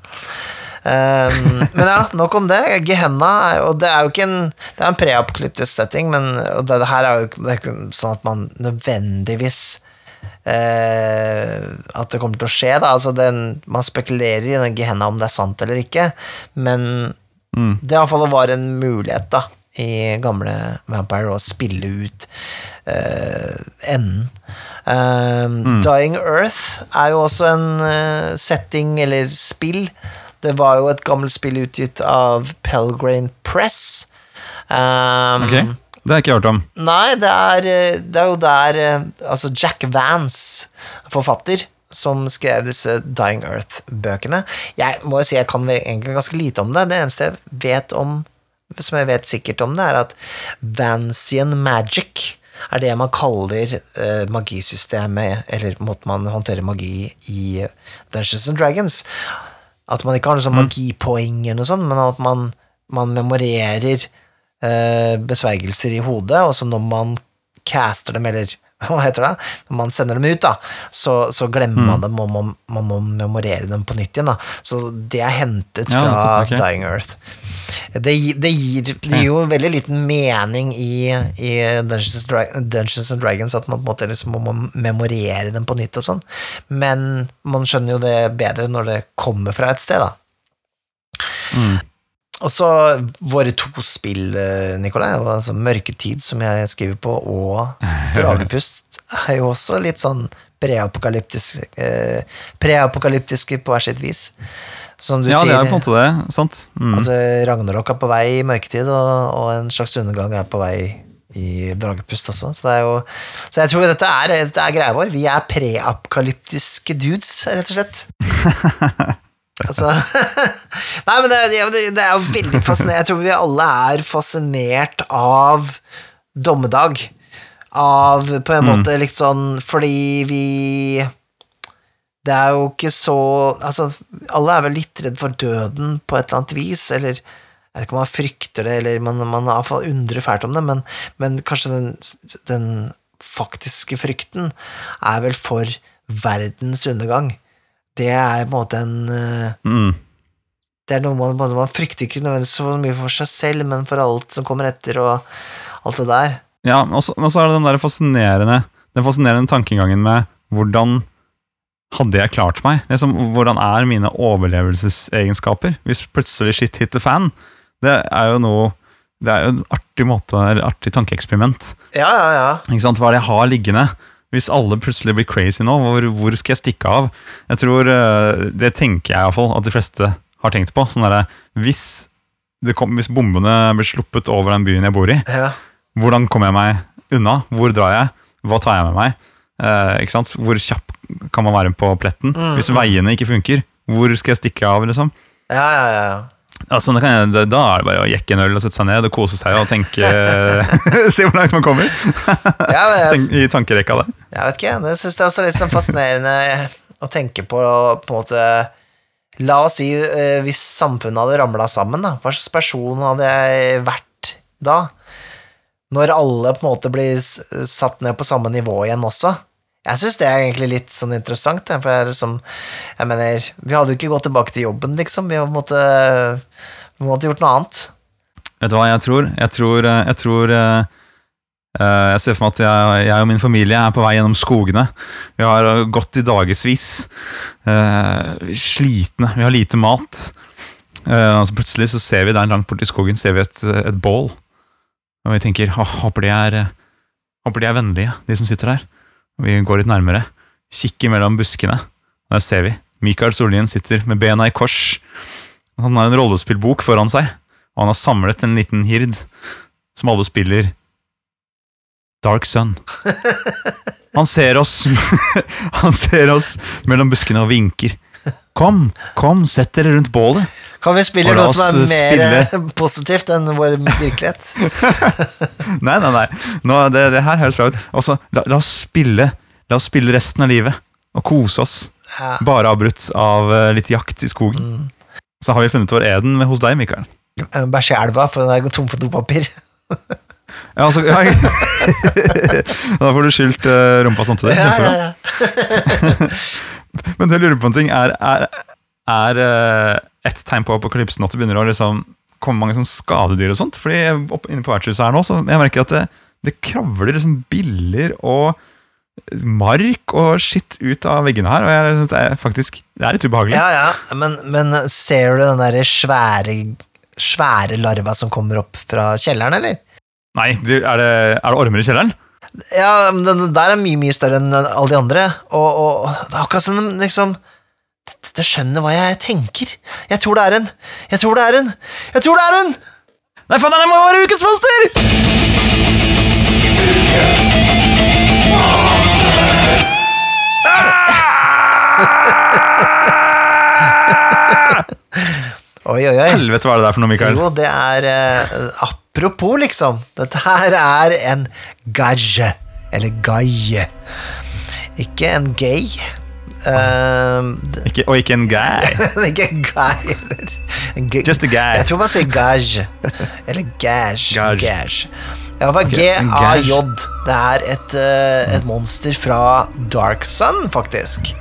Um, men ja, nok om det. Gehenna er jo, det er jo ikke en Det er en preapokalyptisk setting, men og det, det her er jo det er ikke sånn at man nødvendigvis At det kommer til å skje, da. Altså den, man spekulerer i den Gehenna om det er sant eller ikke, men det iallfall var en mulighet, da, i gamle Vampire å spille ut eh, enden. Um, Dying Earth er jo også en uh, setting, eller spill. Det var jo et gammelt spill utgitt av Pelgrane Press. Um,
Ok, Det har jeg ikke hørt om.
Nei, det er, eh, det er jo der eh, Altså Jack Vance, forfatter, som skrev disse Dying Earth-bøkene. Jeg må jo si jeg kan egentlig ganske lite om det. Det eneste jeg vet om som jeg vet sikkert om det, er at Vancian magic er det man kaller uh, magisystemet, eller måten man håndterer magi i Dungeons and Dragons. At man ikke har noe sånn magipoeng eller noe sånt, men at man, man memorerer besvergelser i hodet, og så når man caster dem, eller (laughs) hva heter det, når man sender dem ut, da, så, så glemmer man dem, og man, man må memorere dem på nytt igjen. Da. Så det er hentet
Ja,
fra
okay.
Dying Earth. Det, det, gir, det gir jo veldig liten mening i, i Dungeons, and Dungeons and Dragons at man på en måte liksom må memorere dem på nytt og sånn, men man skjønner jo det bedre når det kommer fra et sted, da. Og så våre to spill, eh, Nikolai, altså Mørketid, som jeg skriver på, og (laughs) Dragepust, er jo også litt sånn preapokalyptiske, eh, preapokalyptiske på hvert sitt vis. Som du
Ja, det er på en måte det. Sant? Mm.
altså Ragnarok er på vei i mørketid, og, og en slags undergang er på vei i Dragepust også. Så, det jo, så jeg tror dette er, dette er greia vår. Vi er preapokalyptiske dudes, rett og slett. (laughs) Altså (laughs) Nei, men det, det, er jo veldig fascinerende. Jeg tror vi alle er fascinert av dommedag. Av på en måte litt sånn fordi vi Det er jo ikke så Altså, alle er vel litt redd for døden på et eller annet vis, eller Jeg vet ikke om man frykter det, eller man, man undrer fælt om det, men, men kanskje den, den faktiske frykten er vel for verdens undergang. Det er på en måte en eh,
Mm.
Det er noe man, man, frykter ikke nødvendigvis så mye for seg selv, men for alt som kommer etter, og alt det der.
Ja, og så er det den der fascinerende Den fascinerende tankegangen med hvordan hadde jeg klart meg? Liksom, hvordan er mine overlevelsesegenskaper hvis plutselig shit hit the fan? Det er jo noe Det er jo en artig måte, eller artig tankeeksperiment.
Ja, ja, ja.
Ikke sant? Hva er det jeg har liggende? Hvis alle plutselig blir crazy nå, hvor, hvor skal jeg stikke av? Jeg tror, eh, Det tenker jeg iallfall at de fleste har tenkt på. Sånn der, hvis, kom, hvis bombene blir sluppet over den byen jeg bor i,
ja.
hvordan kommer jeg meg unna? Hvor drar jeg? Hva tar jeg med meg? Eh? Hvor kjapp kan man være på pletten?
Mm,
Hvis veiene ikke funker, hvor skal jeg stikke av? liksom?
Ja, ja, ja. ja.
Altså, da, kan jeg, da- er det bare å jekke en øl og sette seg ned og kose seg og tenke (laughs) Se hvor langt man kommer
ja jeg,
i tankerekka der.
jeg vet ikke, det syns jeg også er litt sånn fascinerende å tenke på, på en måte La oss si eh, hvis samfunnet hadde ramla sammen, da. Hva slags person hadde jeg vært da? Når alle på en måte blir satt ned på samme nivå igjen også. Jeg syns det er egentlig litt sånn interessant, for det er liksom Jeg mener, vi hadde jo ikke gått tilbake til jobben, liksom. Vi måtte, vi måtte gjort noe annet.
Vet du hva jeg tror? Jeg tror, jeg, tror eh, eh, jeg ser for meg at jeg, jeg og min familie er på vei gjennom skogene. Vi har gått i dagevis. eh, slitne. Vi har lite mat. Og så plutselig så ser vi der langt borti skogen ser vi et, et bål. Og vi tenker håper, de er, håper de er vennlige, de som sitter der. Vi går litt nærmere. Kikker mellom buskene. Der ser vi. Mikael Sollien sitter med bena i kors. Han har en rollespillbok foran seg. Og han har samlet en liten hird som alle spiller Dark Sun. (laughs) Han ser oss (laughs) Han ser oss mellom buskene og vinker. Kom, kom, sett dere rundt bålet.
Kan vi spille noe som er
eh,
mer spille. positivt enn vår virkelighet? (laughs)
Nei, nei, nei. Nå, det, det her høres bra ut. Også, la, la oss spille La oss spille resten av livet og kose oss.
Ja.
Bare avbrutt av eh, litt jakt i skogen. Så har vi funnet vår eden hos deg, Mikael.
Eh, Bæsje i elva, for den er tom for dopapir. (laughs)
Ja, altså, ja. (laughs) da får du skylt uh, rumpa samtidig.
Ja, ja, ja.
Men jeg lurer på en ting. Er, er, er eh, et tegn på apokalypsen at det begynner å liksom komme mange sånn skadedyr og sånt? Fordi opp, inne på vertshuset her nå, så jeg merker at det, det kravler liksom biller og mark og skitt ut av veggene her, og jeg synes det er faktisk det er litt ubehagelig.
ja, ja. Men, men ser du den derre svære Svære larva som kommer opp fra kjelleren, eller?
Nei, du, er, det, er det ormer i kjelleren?
Ja, men den der er mye, mye større enn alle de andre, og, og det er akkurat som sånn, liksom det- Det skjønner hva jeg tenker. Jeg tror det er en. Jeg tror det er en. Jeg tror det er en!
Nei, faen, det må være ukens monster! (laughs)
Oi, oi, oi.
Helvete, hva er det der for noe, Mikael?
Jo, det er uh, Apropos, liksom. Dette her er en gage. Eller gaie. Ikke en gay. Det-
Ikke, og ikke en guy. (laughs)
ikke en guy, eller
Just a guy.
Jeg tror man sier gage. (laughs) Eller gage.
Gage.
gage. Ja, hva GAJ. Det er et, uh, et monster fra Dark Sun, faktisk.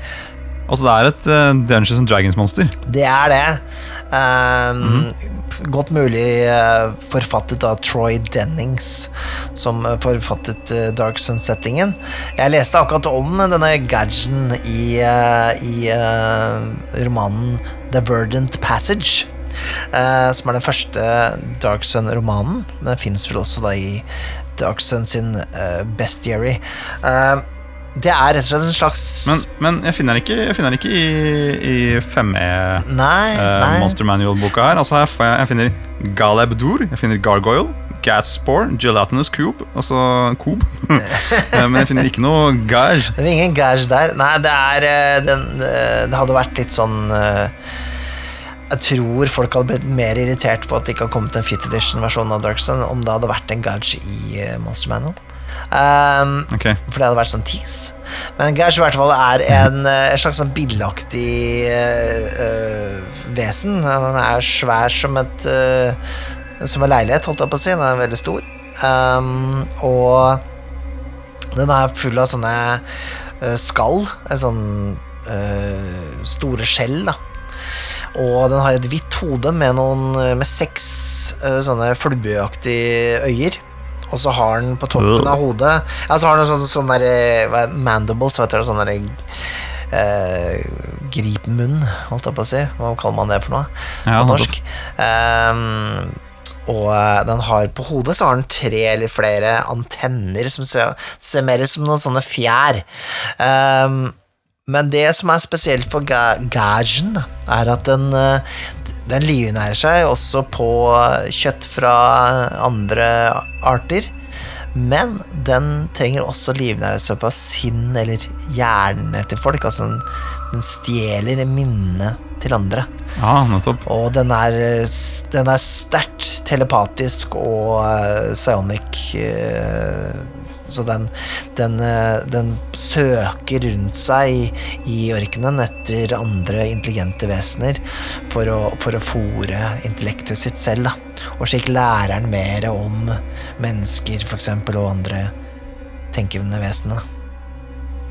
Altså, det er et uh, Dungeons and Dragons-monster.
Det er det. Um, Godt mulig eh, forfattet av Troy Dennings, som eh, forfattet eh, Dark Sun-settingen. Jeg leste akkurat om denne gadgen i, i romanen The Verdant Passage. som er den første Dark Sun-romanen. Den fins vel også da i Dark Sun sin Bestiary. Eh, det er rett og slett en slags
Men, men jeg finner den ikke, jeg finner den ikke i, i
5E-Monster
eh. Monster Manual-boka her. Altså, jeg, jeg finner Galebdur, jeg finner Gargoyle, Gaspore, Gelatinous Cube, altså Coop. (laughs) Eh, Men jeg finner ikke noe Gage.
Det er ingen gage der. Nei, det er eh, den, eh, Det hadde vært litt sånn eh, Jeg tror folk hadde blitt mer irritert på at det ikke har kommet en Fit Edition-versjon av Dark Sun om det hadde vært en gage i eh, Monster Manual. Um,
okay.
for det hadde vært sånn tease. Men Gash i hvert fall er en, (laughs) eh, en slags sånn billeaktig uh, uh, vesen. Han er svær som et uh, Som en leilighet, holdt jeg på å si. Den er veldig stor. Um, og den er full av sånne eh, skall. eh, Sånn eh, store skjell, da. Og den har et hvitt hode med, noen, med seks eh, sånne flubbeaktige øyer. Og så har den på toppen
Øh.
av hodet Ja, så har den sånn, sånn der eh, Mandibles, vet du, Sånn der eh, Gripmunn, holdt jeg på å si. Hva kaller man det for noe?
Ja,
på norsk. Um, og eh, den har på hodet så har den tre eller flere antenner som ser, ser mer ut som noen sånne fjær. Um, men det som er spesielt for ga gagen, er at den, eh, den livnærer seg også på kjøtt fra andre arter. Men den trenger også livnære seg på sinn eller hjerne til folk. Altså den, den stjeler minnet til andre.
Ja, nettopp.
Og den er, den er sterkt telepatisk og uh, psionic. eh, så den, den, eh, den søker rundt seg i, ørkenen etter andre intelligente vesener for å, for å fòre intellektet sitt selv. Da. Og slik lærer den mer om mennesker, for eksempel, og andre tenkende vesener.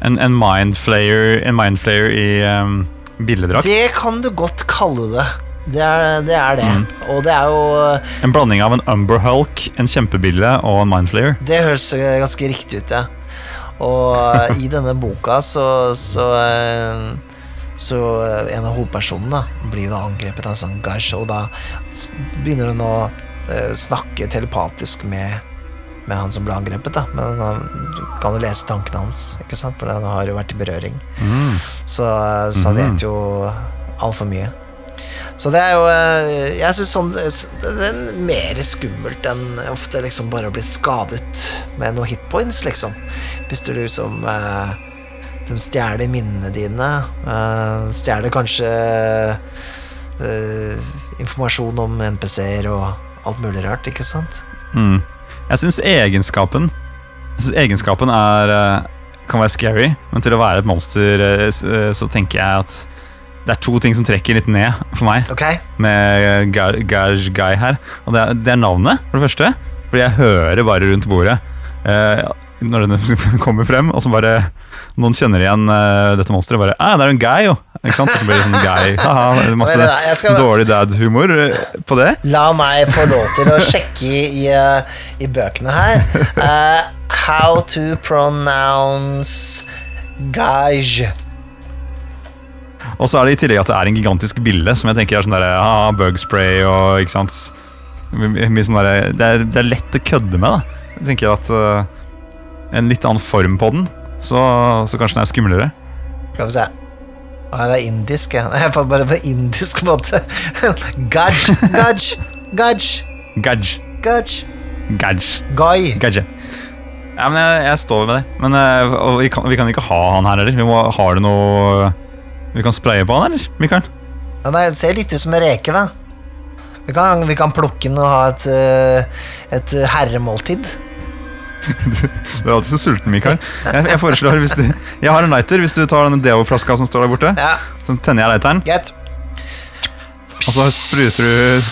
En, en mindflayer mind i um, billedrakt.
Det kan du godt kalle det. Det er det. Er det. Og det er jo
En blanding av en Umber Hulk, en kjempebille og en mindflayer.
Det høres eh, ganske riktig ut, ja. Og eh, i denne boka så Så, eh, så eh, en av hovedpersonene blir da angrepet av en sånn gash, og da begynner den å eh, snakke telepatisk med, med han som ble angrepet. da Men du kan jo lese tankene hans, ikke sant? for han har jo vært i berøring.
Mm.
Så, så han
Mhm.
vet jo altfor mye. Så det er jo eh, Jeg syns sånn Det er mer skummelt enn ofte liksom bare å bli skadet med noen hitpoints, liksom. Hvis du liksom eh, De stjeler minnene dine. eh, stjeler kanskje eh, informasjon om MPC-er og alt mulig rart, ikke sant?
Mm. Jeg syns egenskapen Jeg synes egenskapen er eh, kan være scary, men til å være et monster eh, eh, så tenker jeg at det er to ting som trekker litt ned for meg
okay.
med Ga- Gaj Guy her. Og det er, det er navnet, for det første. Fordi jeg hører bare rundt bordet eh, når den (laughs) kommer frem, og så bare noen kjenner igjen eh, dette monsteret. Bare ah, 'Det er en guy, jo!' Ikke sant? Og så blir det sånn guy. Haha, masse
Vent, skal-
dårlig dad-humor eh, på det.
La meg få lov til å sjekke i, eh, i bøkene her. Uh, how to pronounce gage.
Og så er det i tillegg at det er en gigantisk bille som jeg tenker er sånn der, ah, bugspray og ikke sant sånn der, det, er, det er lett å kødde med. da Jeg tenker at uh, en litt annen form på den, så, så kanskje den er skumlere.
Skal vi se. Å, det er indisk, ja. Jeg fant bare på indisk måte. (laughs) Gaj, gaj, gaj,
Gaj.
gaj,
Gaj.
gai.
Gadge. Ja, men jeg, jeg står ved det. Men uh, vi, kan, vi kan ikke ha han her heller. Vi må, har det noe Vi kan spraye på han, eller? Mikael?
Ja, det ser litt ut som en reke, da. Vi kan, vi kan plukke den og ha et, eh, et herremåltid. (laughs)
Du er alltid så sulten, Mikael. Jeg, jeg foreslår hvis du Jeg har en lighter. Hvis du tar denne Deo-flaska som står der borte,
Ja,
så tenner jeg lighteren,
Get.
og så spruter du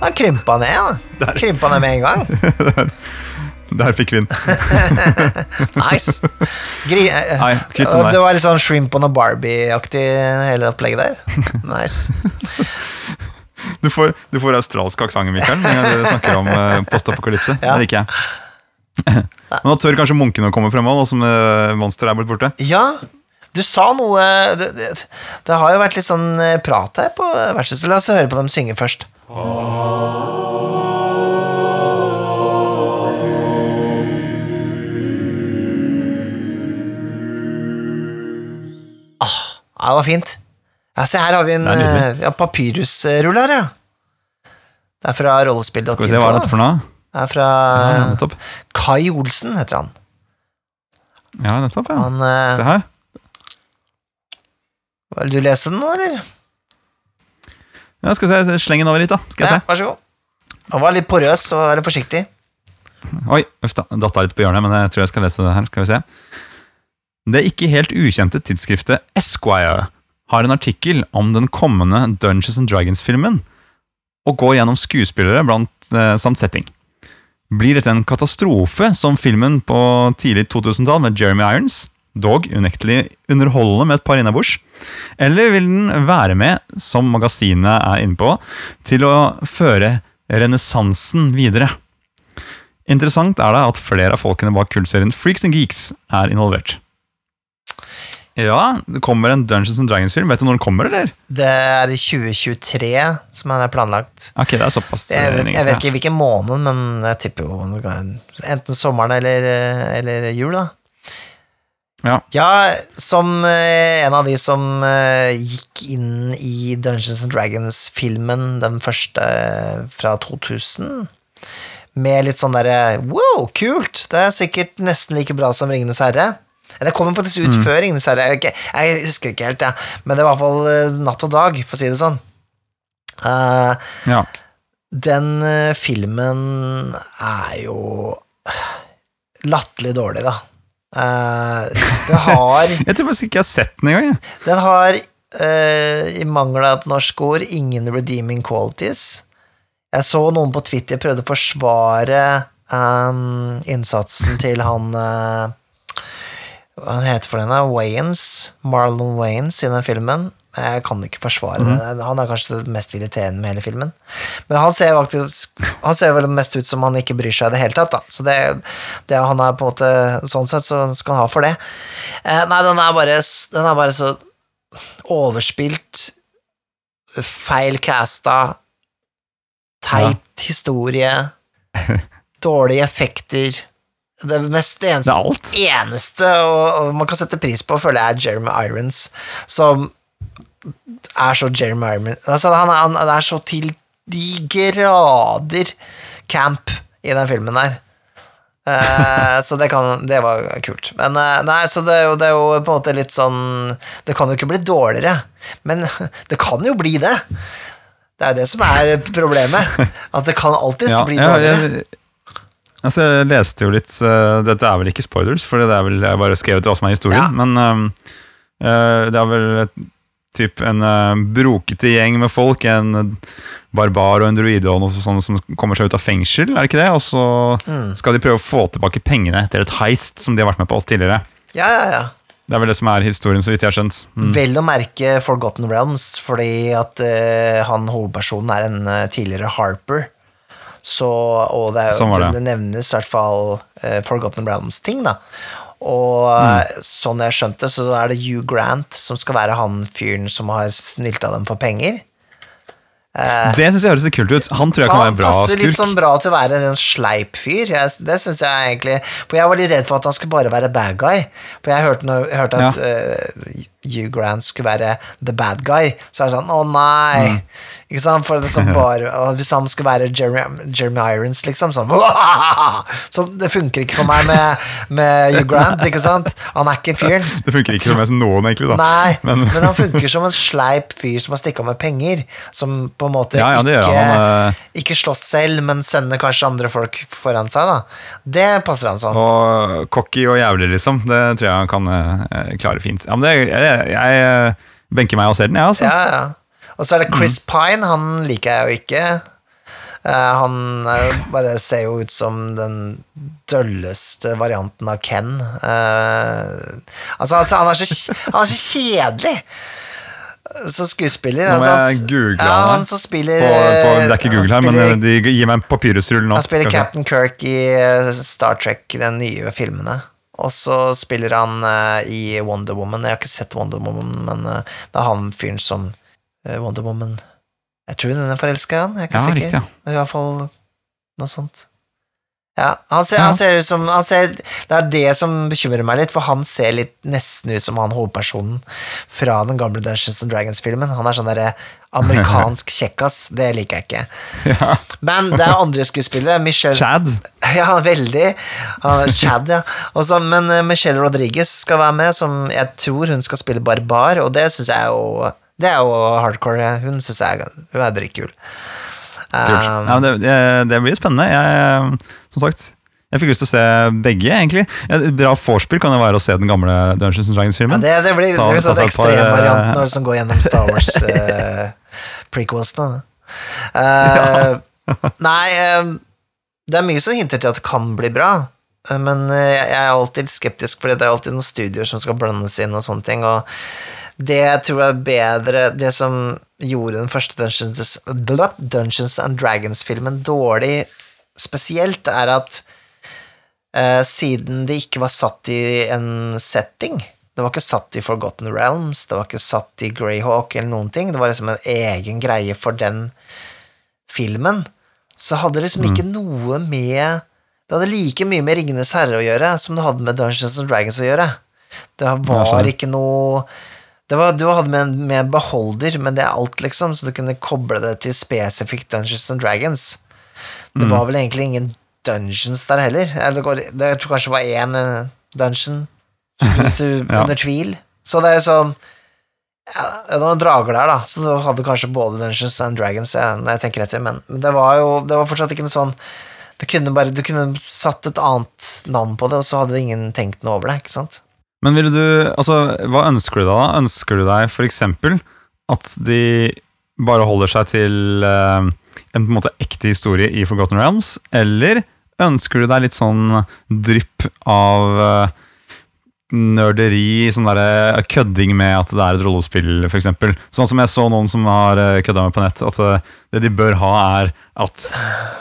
Da krympa ned, da. (laughs) Krympa ned med en gang. (laughs) (laughs)
Der fikk vi den. (laughs)
Nice. Gri eh,
Nei,
det var litt sånn Shrimp on a Barbie-aktig hele opplegget der. (laughs) Nice.
Du får, du får australsk aksent, Mikael, når du snakker om uh, postapokalypse.
Ja.
Det liker jeg. Men nå tør kanskje munkene å komme frem òg, nå som uh, monsteret er blitt borte.
Ja, du sa noe det, det, det har jo vært litt sånn eh, prat her på vertshuset. La oss høre på dem synge først. Ah, ja, det var fint. Ja, se, her har vi en
nydelig.
eh, ja, papyrusrull her, ja. Det er fra rollespill.info.
Skal vi se, hva er dette for noe?
Det er fra
Ja.
Kai Olsen, heter han.
Ja, nettopp, ja.
han eh,
Se her.
vil du lese den nå, eller?
Ja, skal vi se, Sleng den over hit, da. Skal jeg
Ja,
se.
vær så god. Han var litt porøs og veldig litt forsiktig.
Oi, uff da, datt litt på hjørnet, men jeg tror jeg skal lese det her. Skal vi se. Det ikke helt ukjente tidsskriftet Esquire har en artikkel om den kommende Dungeons and Dragons-filmen, og går gjennom skuespillere blant, eh, samt setting. Blir dette en katastrofe som filmen på tidlig 2000-tall med Jeremy Irons, dog unektelig underholdende med et par innabords, eller vil den være med, som magasinet er inne på, til å føre renessansen videre? Interessant er det at flere av folkene bak kultserien Freaks and Geeks er involvert. Ja, det kommer en Dungeons and Dragons-film. Vet du når den kommer, eller?
Det er i 2023 som er planlagt.
Ok, det er såpass
Jeg,
eh,
vet-
lenge
jeg vet ikke hvilken måned, men jeg tipper jo enten sommeren eller, eller jul, da.
Ja.
Ja, som eh, en av de som eh, gikk inn i Dungeons and Dragons-filmen, den første eh, fra 2000, med litt sånn derre wow, kult! Det er sikkert nesten like bra som Ringenes herre. Det kommer faktisk ut før Ringenes herre, jeg, jeg husker ikke helt, ja. men det var i hvert fall eh, natt og dag, for å si det sånn. Uh,
Ja.
den eh, filmen er jo latterlig dårlig, da. Uh, den har (laughs)
Jeg tror faktisk ikke jeg har sett den engang.
Den har, uh, i mangel av et norsk ord, ingen redeeming qualities. Jeg så noen på Twitter prøvde å forsvare um, innsatsen til han eh, Hva han heter for den? Wayans. Marlon Wayans i den filmen. Jeg kan ikke forsvare det. Han er kanskje det mest irriterende med hele filmen. Men han ser faktisk Han ser vel mest ut som han ikke bryr seg i det hele tatt, da. Så det, det han er på en måte Sånn sett så skal han ha for det. Eh, nei, den er bare Den er bare så overspilt, feil casta, teit historie, dårlige effekter Det mest
Det
eneste,
alt.
eneste og, og man kan sette pris på, føler jeg, er Jeremy Irons, som er så Jeremy Irons altså, han, er- han er så til de grader camp i den filmen der. Eh, så det, kan, det var kult. Men eh, nei, så det, er jo- det er jo på en måte litt sånn Det kan jo ikke bli dårligere, men (laughs) det kan jo bli det. Det er det som er problemet. At det kan alltids bli
ja,
dårligere.
jeg, altså, jeg leste jo litt uh, Dette er vel ikke spoilers, for det er vel jeg bare skrevet hva som er historien.
Ja.
Men eh, det er vel typ en uh, brokete gjeng med folk, en barbar og en druide og noe sånt som kommer seg ut av fengsel, er det ikke det? Og så
Mm.
skal de prøve å få tilbake pengene etter et heist som de har vært med på tidligere.
Ja, ja, ja.
Det er vel det som er historien, så vidt jeg har skjønt. Mm.
Vel å merke Forgotten Realms, fordi at uh, han hovedpersonen er en uh, tidligere Harper. Så, og det, er,
Sånn det.
det, nevnes i hvert fall uh, Forgotten Realms-ting, da. Og
Mm.
eh, sånn jeg skjønte, så er det Hugh Grant som skal være han fyren som har snylta dem for penger.
Det syns jeg høres litt kult ut. Han tror jeg kan være en bra
passer litt sånn bra til å være en sleip fyr. Jeg, det synes jeg egentlig For jeg var litt redd for at han skulle bare være bad guy. For jeg hørte, hørte at eh, Hugh Grant skulle være the bad guy. Så er det sånn Å, nei.
Mm.
Ikke sant? For det er sånn (laughs) bare, Hvis han skulle være Jeremy, Jeremy Irons, liksom sånn (laughs) Så det funker ikke for meg med, med Hugh Grant, ikke sant? Han er ikke (laughs) fyren.
Det funker ikke for meg som noen, egentlig. da.
Nei, men,
Men-
han funker som en sleip fyr som har stikka med penger. Som på en måte
Ja, ja,
ikke,
han, eh.
ikke slåss selv, men sender kanskje andre folk foran seg. da Det passer han sånn.
Og cocky og jævlig, liksom. Det tror jeg han kan eh, klare fint. Ja, men det, jeg, jeg eh, benker meg og ser den, jeg, altså.
Ja, ja. Og så er det Chris
Mm.
Pine, han liker jeg jo ikke. Eh, han eh, bare ser jo ut som den dølleste varianten av Ken. Altså, altså, han er så, han er så kjedelig! Så skuespiller.
Nå må
altså,
jeg google
ja,
han
som spiller
På, på, det er ikke Google her, men
spiller-
de gir meg en papyrusrull nå.
Han spiller. Captain Kirk i Star Trek, den nye filmene. Og så spiller han eh, i Wonder Woman. Jeg har ikke sett Wonder Woman, men eh, det er han fyren som eh, Wonder Woman Jeg tror hun er forelska i han, jeg er ikke
Ja,
sikker.
riktig, ja.
I hvert fall noe sånt. Ja, han ser,
Ja.
han ser ut som ser, Det er det som bekymrer meg litt, for han ser litt nesten ut som han hovedpersonen fra den gamle Dungeons and Dragons-filmen. Han er sånn derre amerikansk (laughs) kjekkas. Det liker jeg ikke. Men det er andre skuespillere. Michelle
Chad. (laughs)
ja, veldig. Han Chad, ja. Også, men eh, Michelle Rodriguez skal være med, som jeg tror hun skal spille barbar, og det syns jeg jo Det er jo hardcore. Hun syns jeg hun er dritkul. Um,
Ja, det, det, blir spennende. Jeg, som sagt, jeg fikk lyst til å se begge, egentlig. Et bra vorspiel kan det være å se den gamle Dungeons and Dragons-filmen.
det, det blir,
Ta-
det blir sånn
eh,
når det som går gjennom Star Wars (laughs) uh, prequelsene. ja. (laughs) Nei, eh, det er mye som hinter til at det kan bli bra. eh, Men eh, jeg er alltid skeptisk, fordi det er alltid noen studier som skal blandes inn og sånne ting. Og det jeg tror er bedre Det som gjorde den første Dungeons, Dungeons and Dragons-filmen dårlig spesielt, er at uh, siden det ikke var satt i en setting Det var ikke satt i Forgotten Realms, det var ikke satt i Greyhawk eller noen ting. Det var liksom en egen greie for den filmen. Så hadde det liksom ikke noe med Det hadde like mye med Ringenes herre å gjøre som det hadde med Dungeons and Dragons å gjøre. Det var ikke noe var, Du hadde med en, med beholder, men det er alt, liksom, så du kunne koble det til spesifikt Dungeons and Dragons. Det var vel egentlig ingen dungeons der heller. Eller Det, går, det jeg tror kanskje det var én eh, dungeon, hvis du (laughs)
Ja.
under tvil. Så det er sånn ja, Det var noen drager der, da, så du hadde kanskje både Dungeons and Dragons, ja, når jeg tenker etter, men det var jo det var fortsatt ikke noe sånn det kunne bare, Du kunne satt et annet navn på det, og så hadde ingen tenkt noe over det, ikke sant?
Men ville du, altså, hva ønsker du deg da? Ønsker du deg eksempel at de bare holder seg til eh, en på en måte ekte historie i Forgotten Realms, eller ønsker du deg litt sånn drypp av eh, nerderi, sånn derre kødding med at det er et rollespill, eksempel. Sånn som jeg så noen som har uh, kødda med på nett, at eh, det de bør ha, er at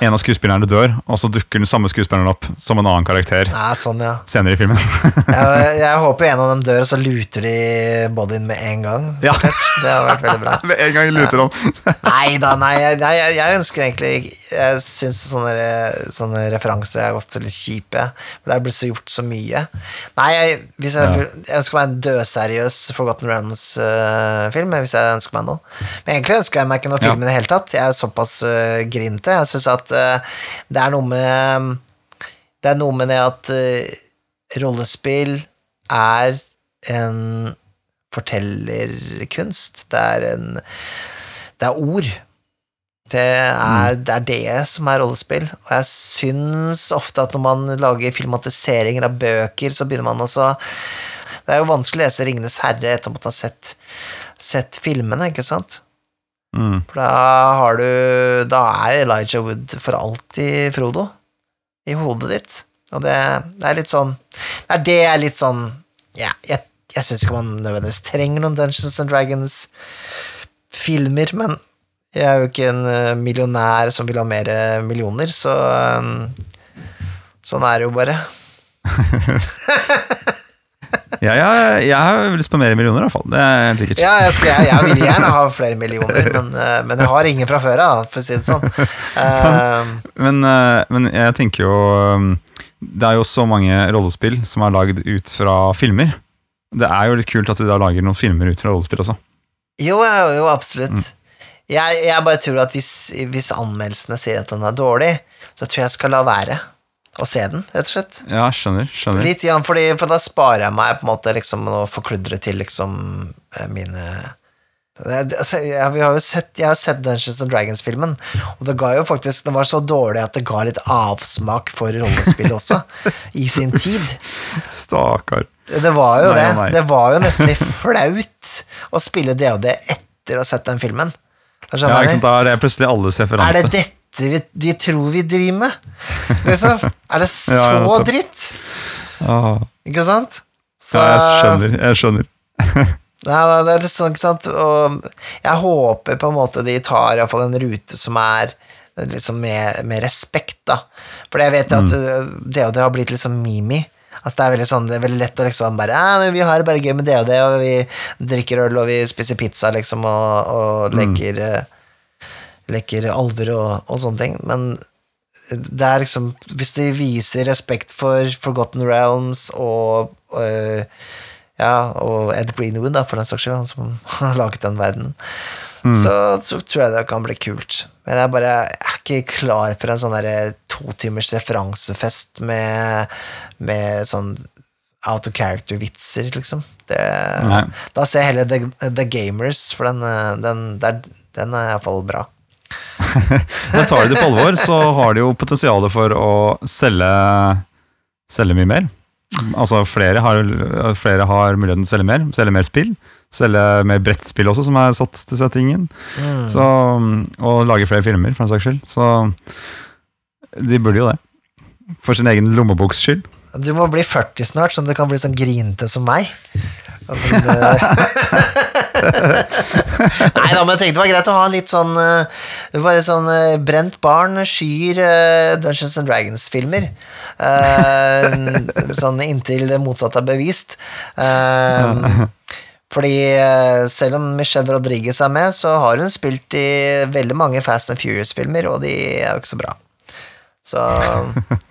en av skuespillerne dør, og så dukker den samme skuespilleren opp som en annen karakter
Nei, sånn, ja.
senere i filmen. (laughs)
Jeg, jeg håper en av dem dør, og så luter de bodyen med en gang.
Ja.
Det hadde vært veldig bra. (laughs)
Med en gang luter han. (laughs)
Nei da, nei, jeg, jeg, jeg- ønsker egentlig Jeg syns sånne, sånne referanser er ofte litt kjipe, for det er blitt så gjort så mye. Nei, jeg, hvis jeg,
Ja.
jeg ønsker meg en dødseriøs Forgotten Realms-film, hvis jeg ønsker meg noe. Men egentlig ønsker jeg meg ikke noe
Ja.
film i det hele tatt. Jeg er såpass uh, grinte. Jeg syns at uh, det er noe med Det er noe med det at uh, rollespill er en fortellerkunst. Det er en Det er ord. Det er, det er det som er rollespill. Og jeg syns ofte at når man lager filmatiseringer av bøker, så begynner man også Det er jo vanskelig å lese Ringenes herre etter at man har sett, sett filmene, ikke sant?
Mm.
For da har du Da er Elijah Wood for alltid Frodo i hodet ditt. Og det, det er litt sånn Det er det jeg er litt sånn Ja, jeg, jeg syns ikke man nødvendigvis trenger noen Dungeons and Dragons-filmer, men jeg er jo ikke en eh, millionær som vil ha mer eh, millioner, så eh, Sånn er det jo bare. (laughs)
Ja, jeg, jeg har lyst på mer millioner, i hvert fall. Det er helt sikkert.
Ja, jeg, skulle, jeg, jeg vil gjerne ha flere millioner, men, eh, men jeg har ingen fra før av, for å si det sånn.
Men, eh, men jeg tenker jo um, Det er jo så mange rollespill som er lagd ut fra filmer. Det er jo litt kult at de da lager noen filmer ut fra rollespill også.
Jo, jo, absolutt. absolutt. Jeg, jeg bare tror at hvis, hvis anmeldelsene sier at den er dårlig, så tror jeg jeg skal la være å se den, rett og slett.
Ja, skjønner. skjønner.
Litt igjen, fordi, for da sparer jeg meg på en måte liksom å forkludre til liksom eh, mine det- altså, jeg, har jo sett, jeg har sett Dungeons and Dragons-filmen, og det ga jo faktisk Den var så dårlig at det ga litt avsmak for rollespill også, (laughs) i sin tid.
Stakkar.
Det var jo
Nei,
det.
nei.
Det var jo nesten litt flaut å spille DOD etter å ha sett den filmen.
Ja, ikke sant? Da er det plutselig alles
Er det dette vi, de tror vi driver med? Liksom? Er det (laughs) så
Ja, ja,
dritt?
Ah,
Ikke sant? Så,
ja, jeg skjønner. Jeg skjønner. (laughs)
Nei, nei, det er sånn, ikke sant? Og jeg håper på en måte de tar iallfall en rute som er liksom med, med respekt, da. For jeg vet at mm. det og det har blitt liksom mimi. Altså det er sånn, det er veldig lett å liksom bare Vi har det bare gøy med det og det, og vi drikker øl, og vi spiser pizza, liksom, og, og leker eh, Leker alver og, og sånne ting. Men det er liksom Hvis de viser respekt for Forgotten Realms og øh, ja, og Ed Greenwood, da, for den saks skyld, han som (laughs) har laget den verdenen, så, så tror jeg det kan bli kult. Men jeg, bare, jeg er ikke klar for en sånn der to timers referansefest med, med sånn out of character-vitser, liksom. Det, da ser jeg heller The, The Gamers, for den, øh, den, der, den er iallfall bra.
Men tar de det på alvor, så har de jo potensial for å selge, selge mye mer. Altså flere har, flere har muligheten til å selge mer, selge mer spill. Selge mer brettspill også, som er satt til settingen.
Mm.
Så, og lage flere filmer, for en saks skyld. Så de burde jo det. For sin egen lommeboks skyld.
Du må bli 40 snart, sånn at du kan bli sånn grinete som meg. Altså, det... (laughs) Nei da, men jeg tenkte det var greit å ha litt sånn eh, Bare sånn eh, Brent barn skyr eh, Dungeons and Dragons-filmer. (laughs) Sånn inntil det motsatte er bevist. Fordi selv om Michelle Rodriguez er med, så har hun spilt i veldig mange Fast and Furious-filmer, og de er jo ikke så bra. Så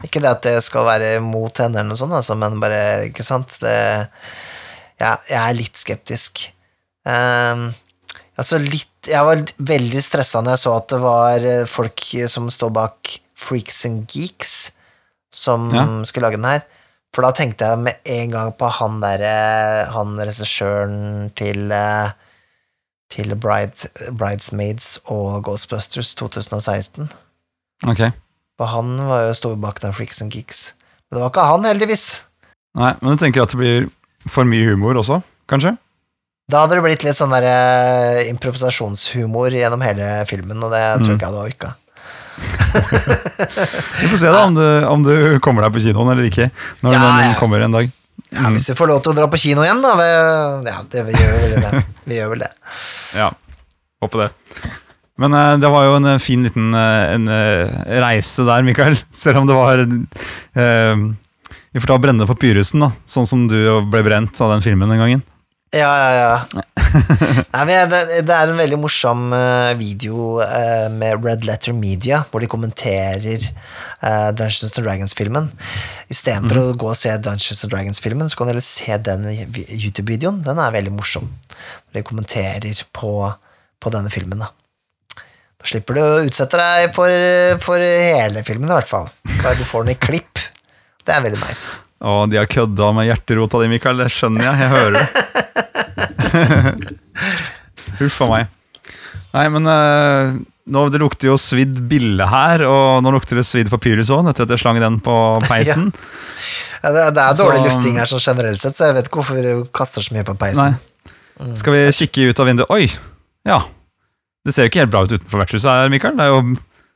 ikke det at det skal være mot henne, eller noe sånt, altså, men bare, ikke sant det, ja, Jeg er litt skeptisk. Um, altså litt Jeg var veldig stressa når jeg så at det var eh, folk som står bak Freaks and Geeks, som
Ja.
skulle lage den her. For da tenkte jeg med en gang på han derre Han regissøren til eh, Til Bride, Bridesmaids og Ghostbusters 2016.
Ok.
For han var jo stor bak den Freaks and Geeks. Men det var ikke han, heldigvis.
Nei, men du tenker at det blir for mye humor også, kanskje?
Da hadde det blitt litt sånn der eh, improvisasjonshumor gjennom hele filmen, og det tror jeg ikke jeg hadde orka. (laughs)
Vi får se da om du, om du kommer deg på kinoen eller ikke. Når
Ja,
den kommer en dag.
Ja, hvis vi får lov til å dra på kino igjen, da. Det, ja, det, vi gjør vel det. Vi gjør vel det. (laughs)
Ja, håper det. Men eh, det var jo en eh, fin liten eh, en, reise der, Mikael. (laughs) Selv om det var Vi får ta brenne papyrusen, da. Sånn som du ble brent av den filmen den gangen.
Ja, ja, ja. (laughs) Nei, men det, det er en veldig morsom eh, video eh, med Red Letter Media, hvor de kommenterer eh, Dungeons and Dragons-filmen. Istedenfor
mm.
å gå og se Dungeons and Dragons-filmen, så kan du heller se den YouTube-videoen. Den er veldig morsom. De kommenterer på, på denne filmen, da. Da slipper du å utsette deg for, for hele filmen, i hvert fall. Bare Du får den i klipp. Det er veldig nice.
Og de har kødda med hjerterota di, Mikael. Det skjønner jeg. Jeg hører det. (laughs) Huff a meg. Nei, men uh, nå, det lukter jo svidd bille her, og nå lukter det svidd papyrus òg, etter at jeg slang den på peisen. (laughs)
Ja, det, det er dårlig
Så-
lufting her sånn generelt sett, så jeg vet ikke hvorfor vi kaster så mye på peisen.
Nei. Skal vi kikke ut av vinduet? Oi! Ja. Det ser jo ikke helt bra ut utenfor vertshuset her, Mikael. Det, er jo,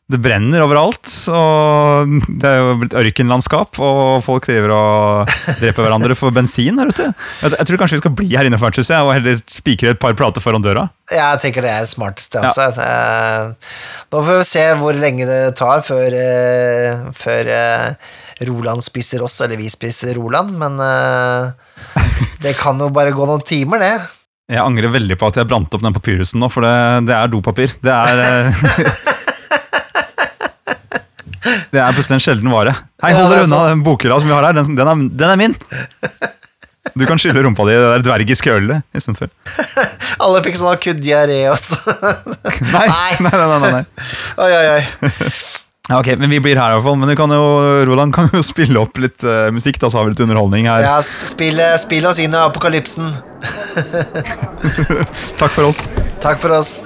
det brenner overalt. Og det er jo blitt ørkenlandskap, og folk driver og dreper hverandre for bensin her ute. Jeg, tror kanskje vi skal bli her inne ja, og heller spikre et par plater foran døra.
Jeg tenker det er smartest, det
Ja.
også. Eh, Nå får vi se hvor lenge det tar før, eh, før eh, Roland spiser oss, eller vi spiser Roland, men eh, det kan jo bare gå noen timer, det.
Jeg angrer veldig på at jeg brant opp den papyrusen nå, for det, det er dopapir. Det er (laughs) Det er plutselig en sjelden vare. Hei, hold
er
dere unna den bokhylla som vi har her. Den, den, er, den er min! Du kan skylle rumpa di i det der dvergiske ølet istedenfor. (laughs)
Alle fikk sånn akutt diaré også. (laughs)
Nei,
Nei.
nei, nei, nei, (laughs)
oi, oi, oi.
Ja, ok, men Vi blir her i hvert fall. Men du kan jo, Roland kan jo spille opp litt uh, musikk, da, så har vi litt underholdning her.
Ja, spill, spill oss inn i apokalypsen.
Takk for oss.
Takk for oss.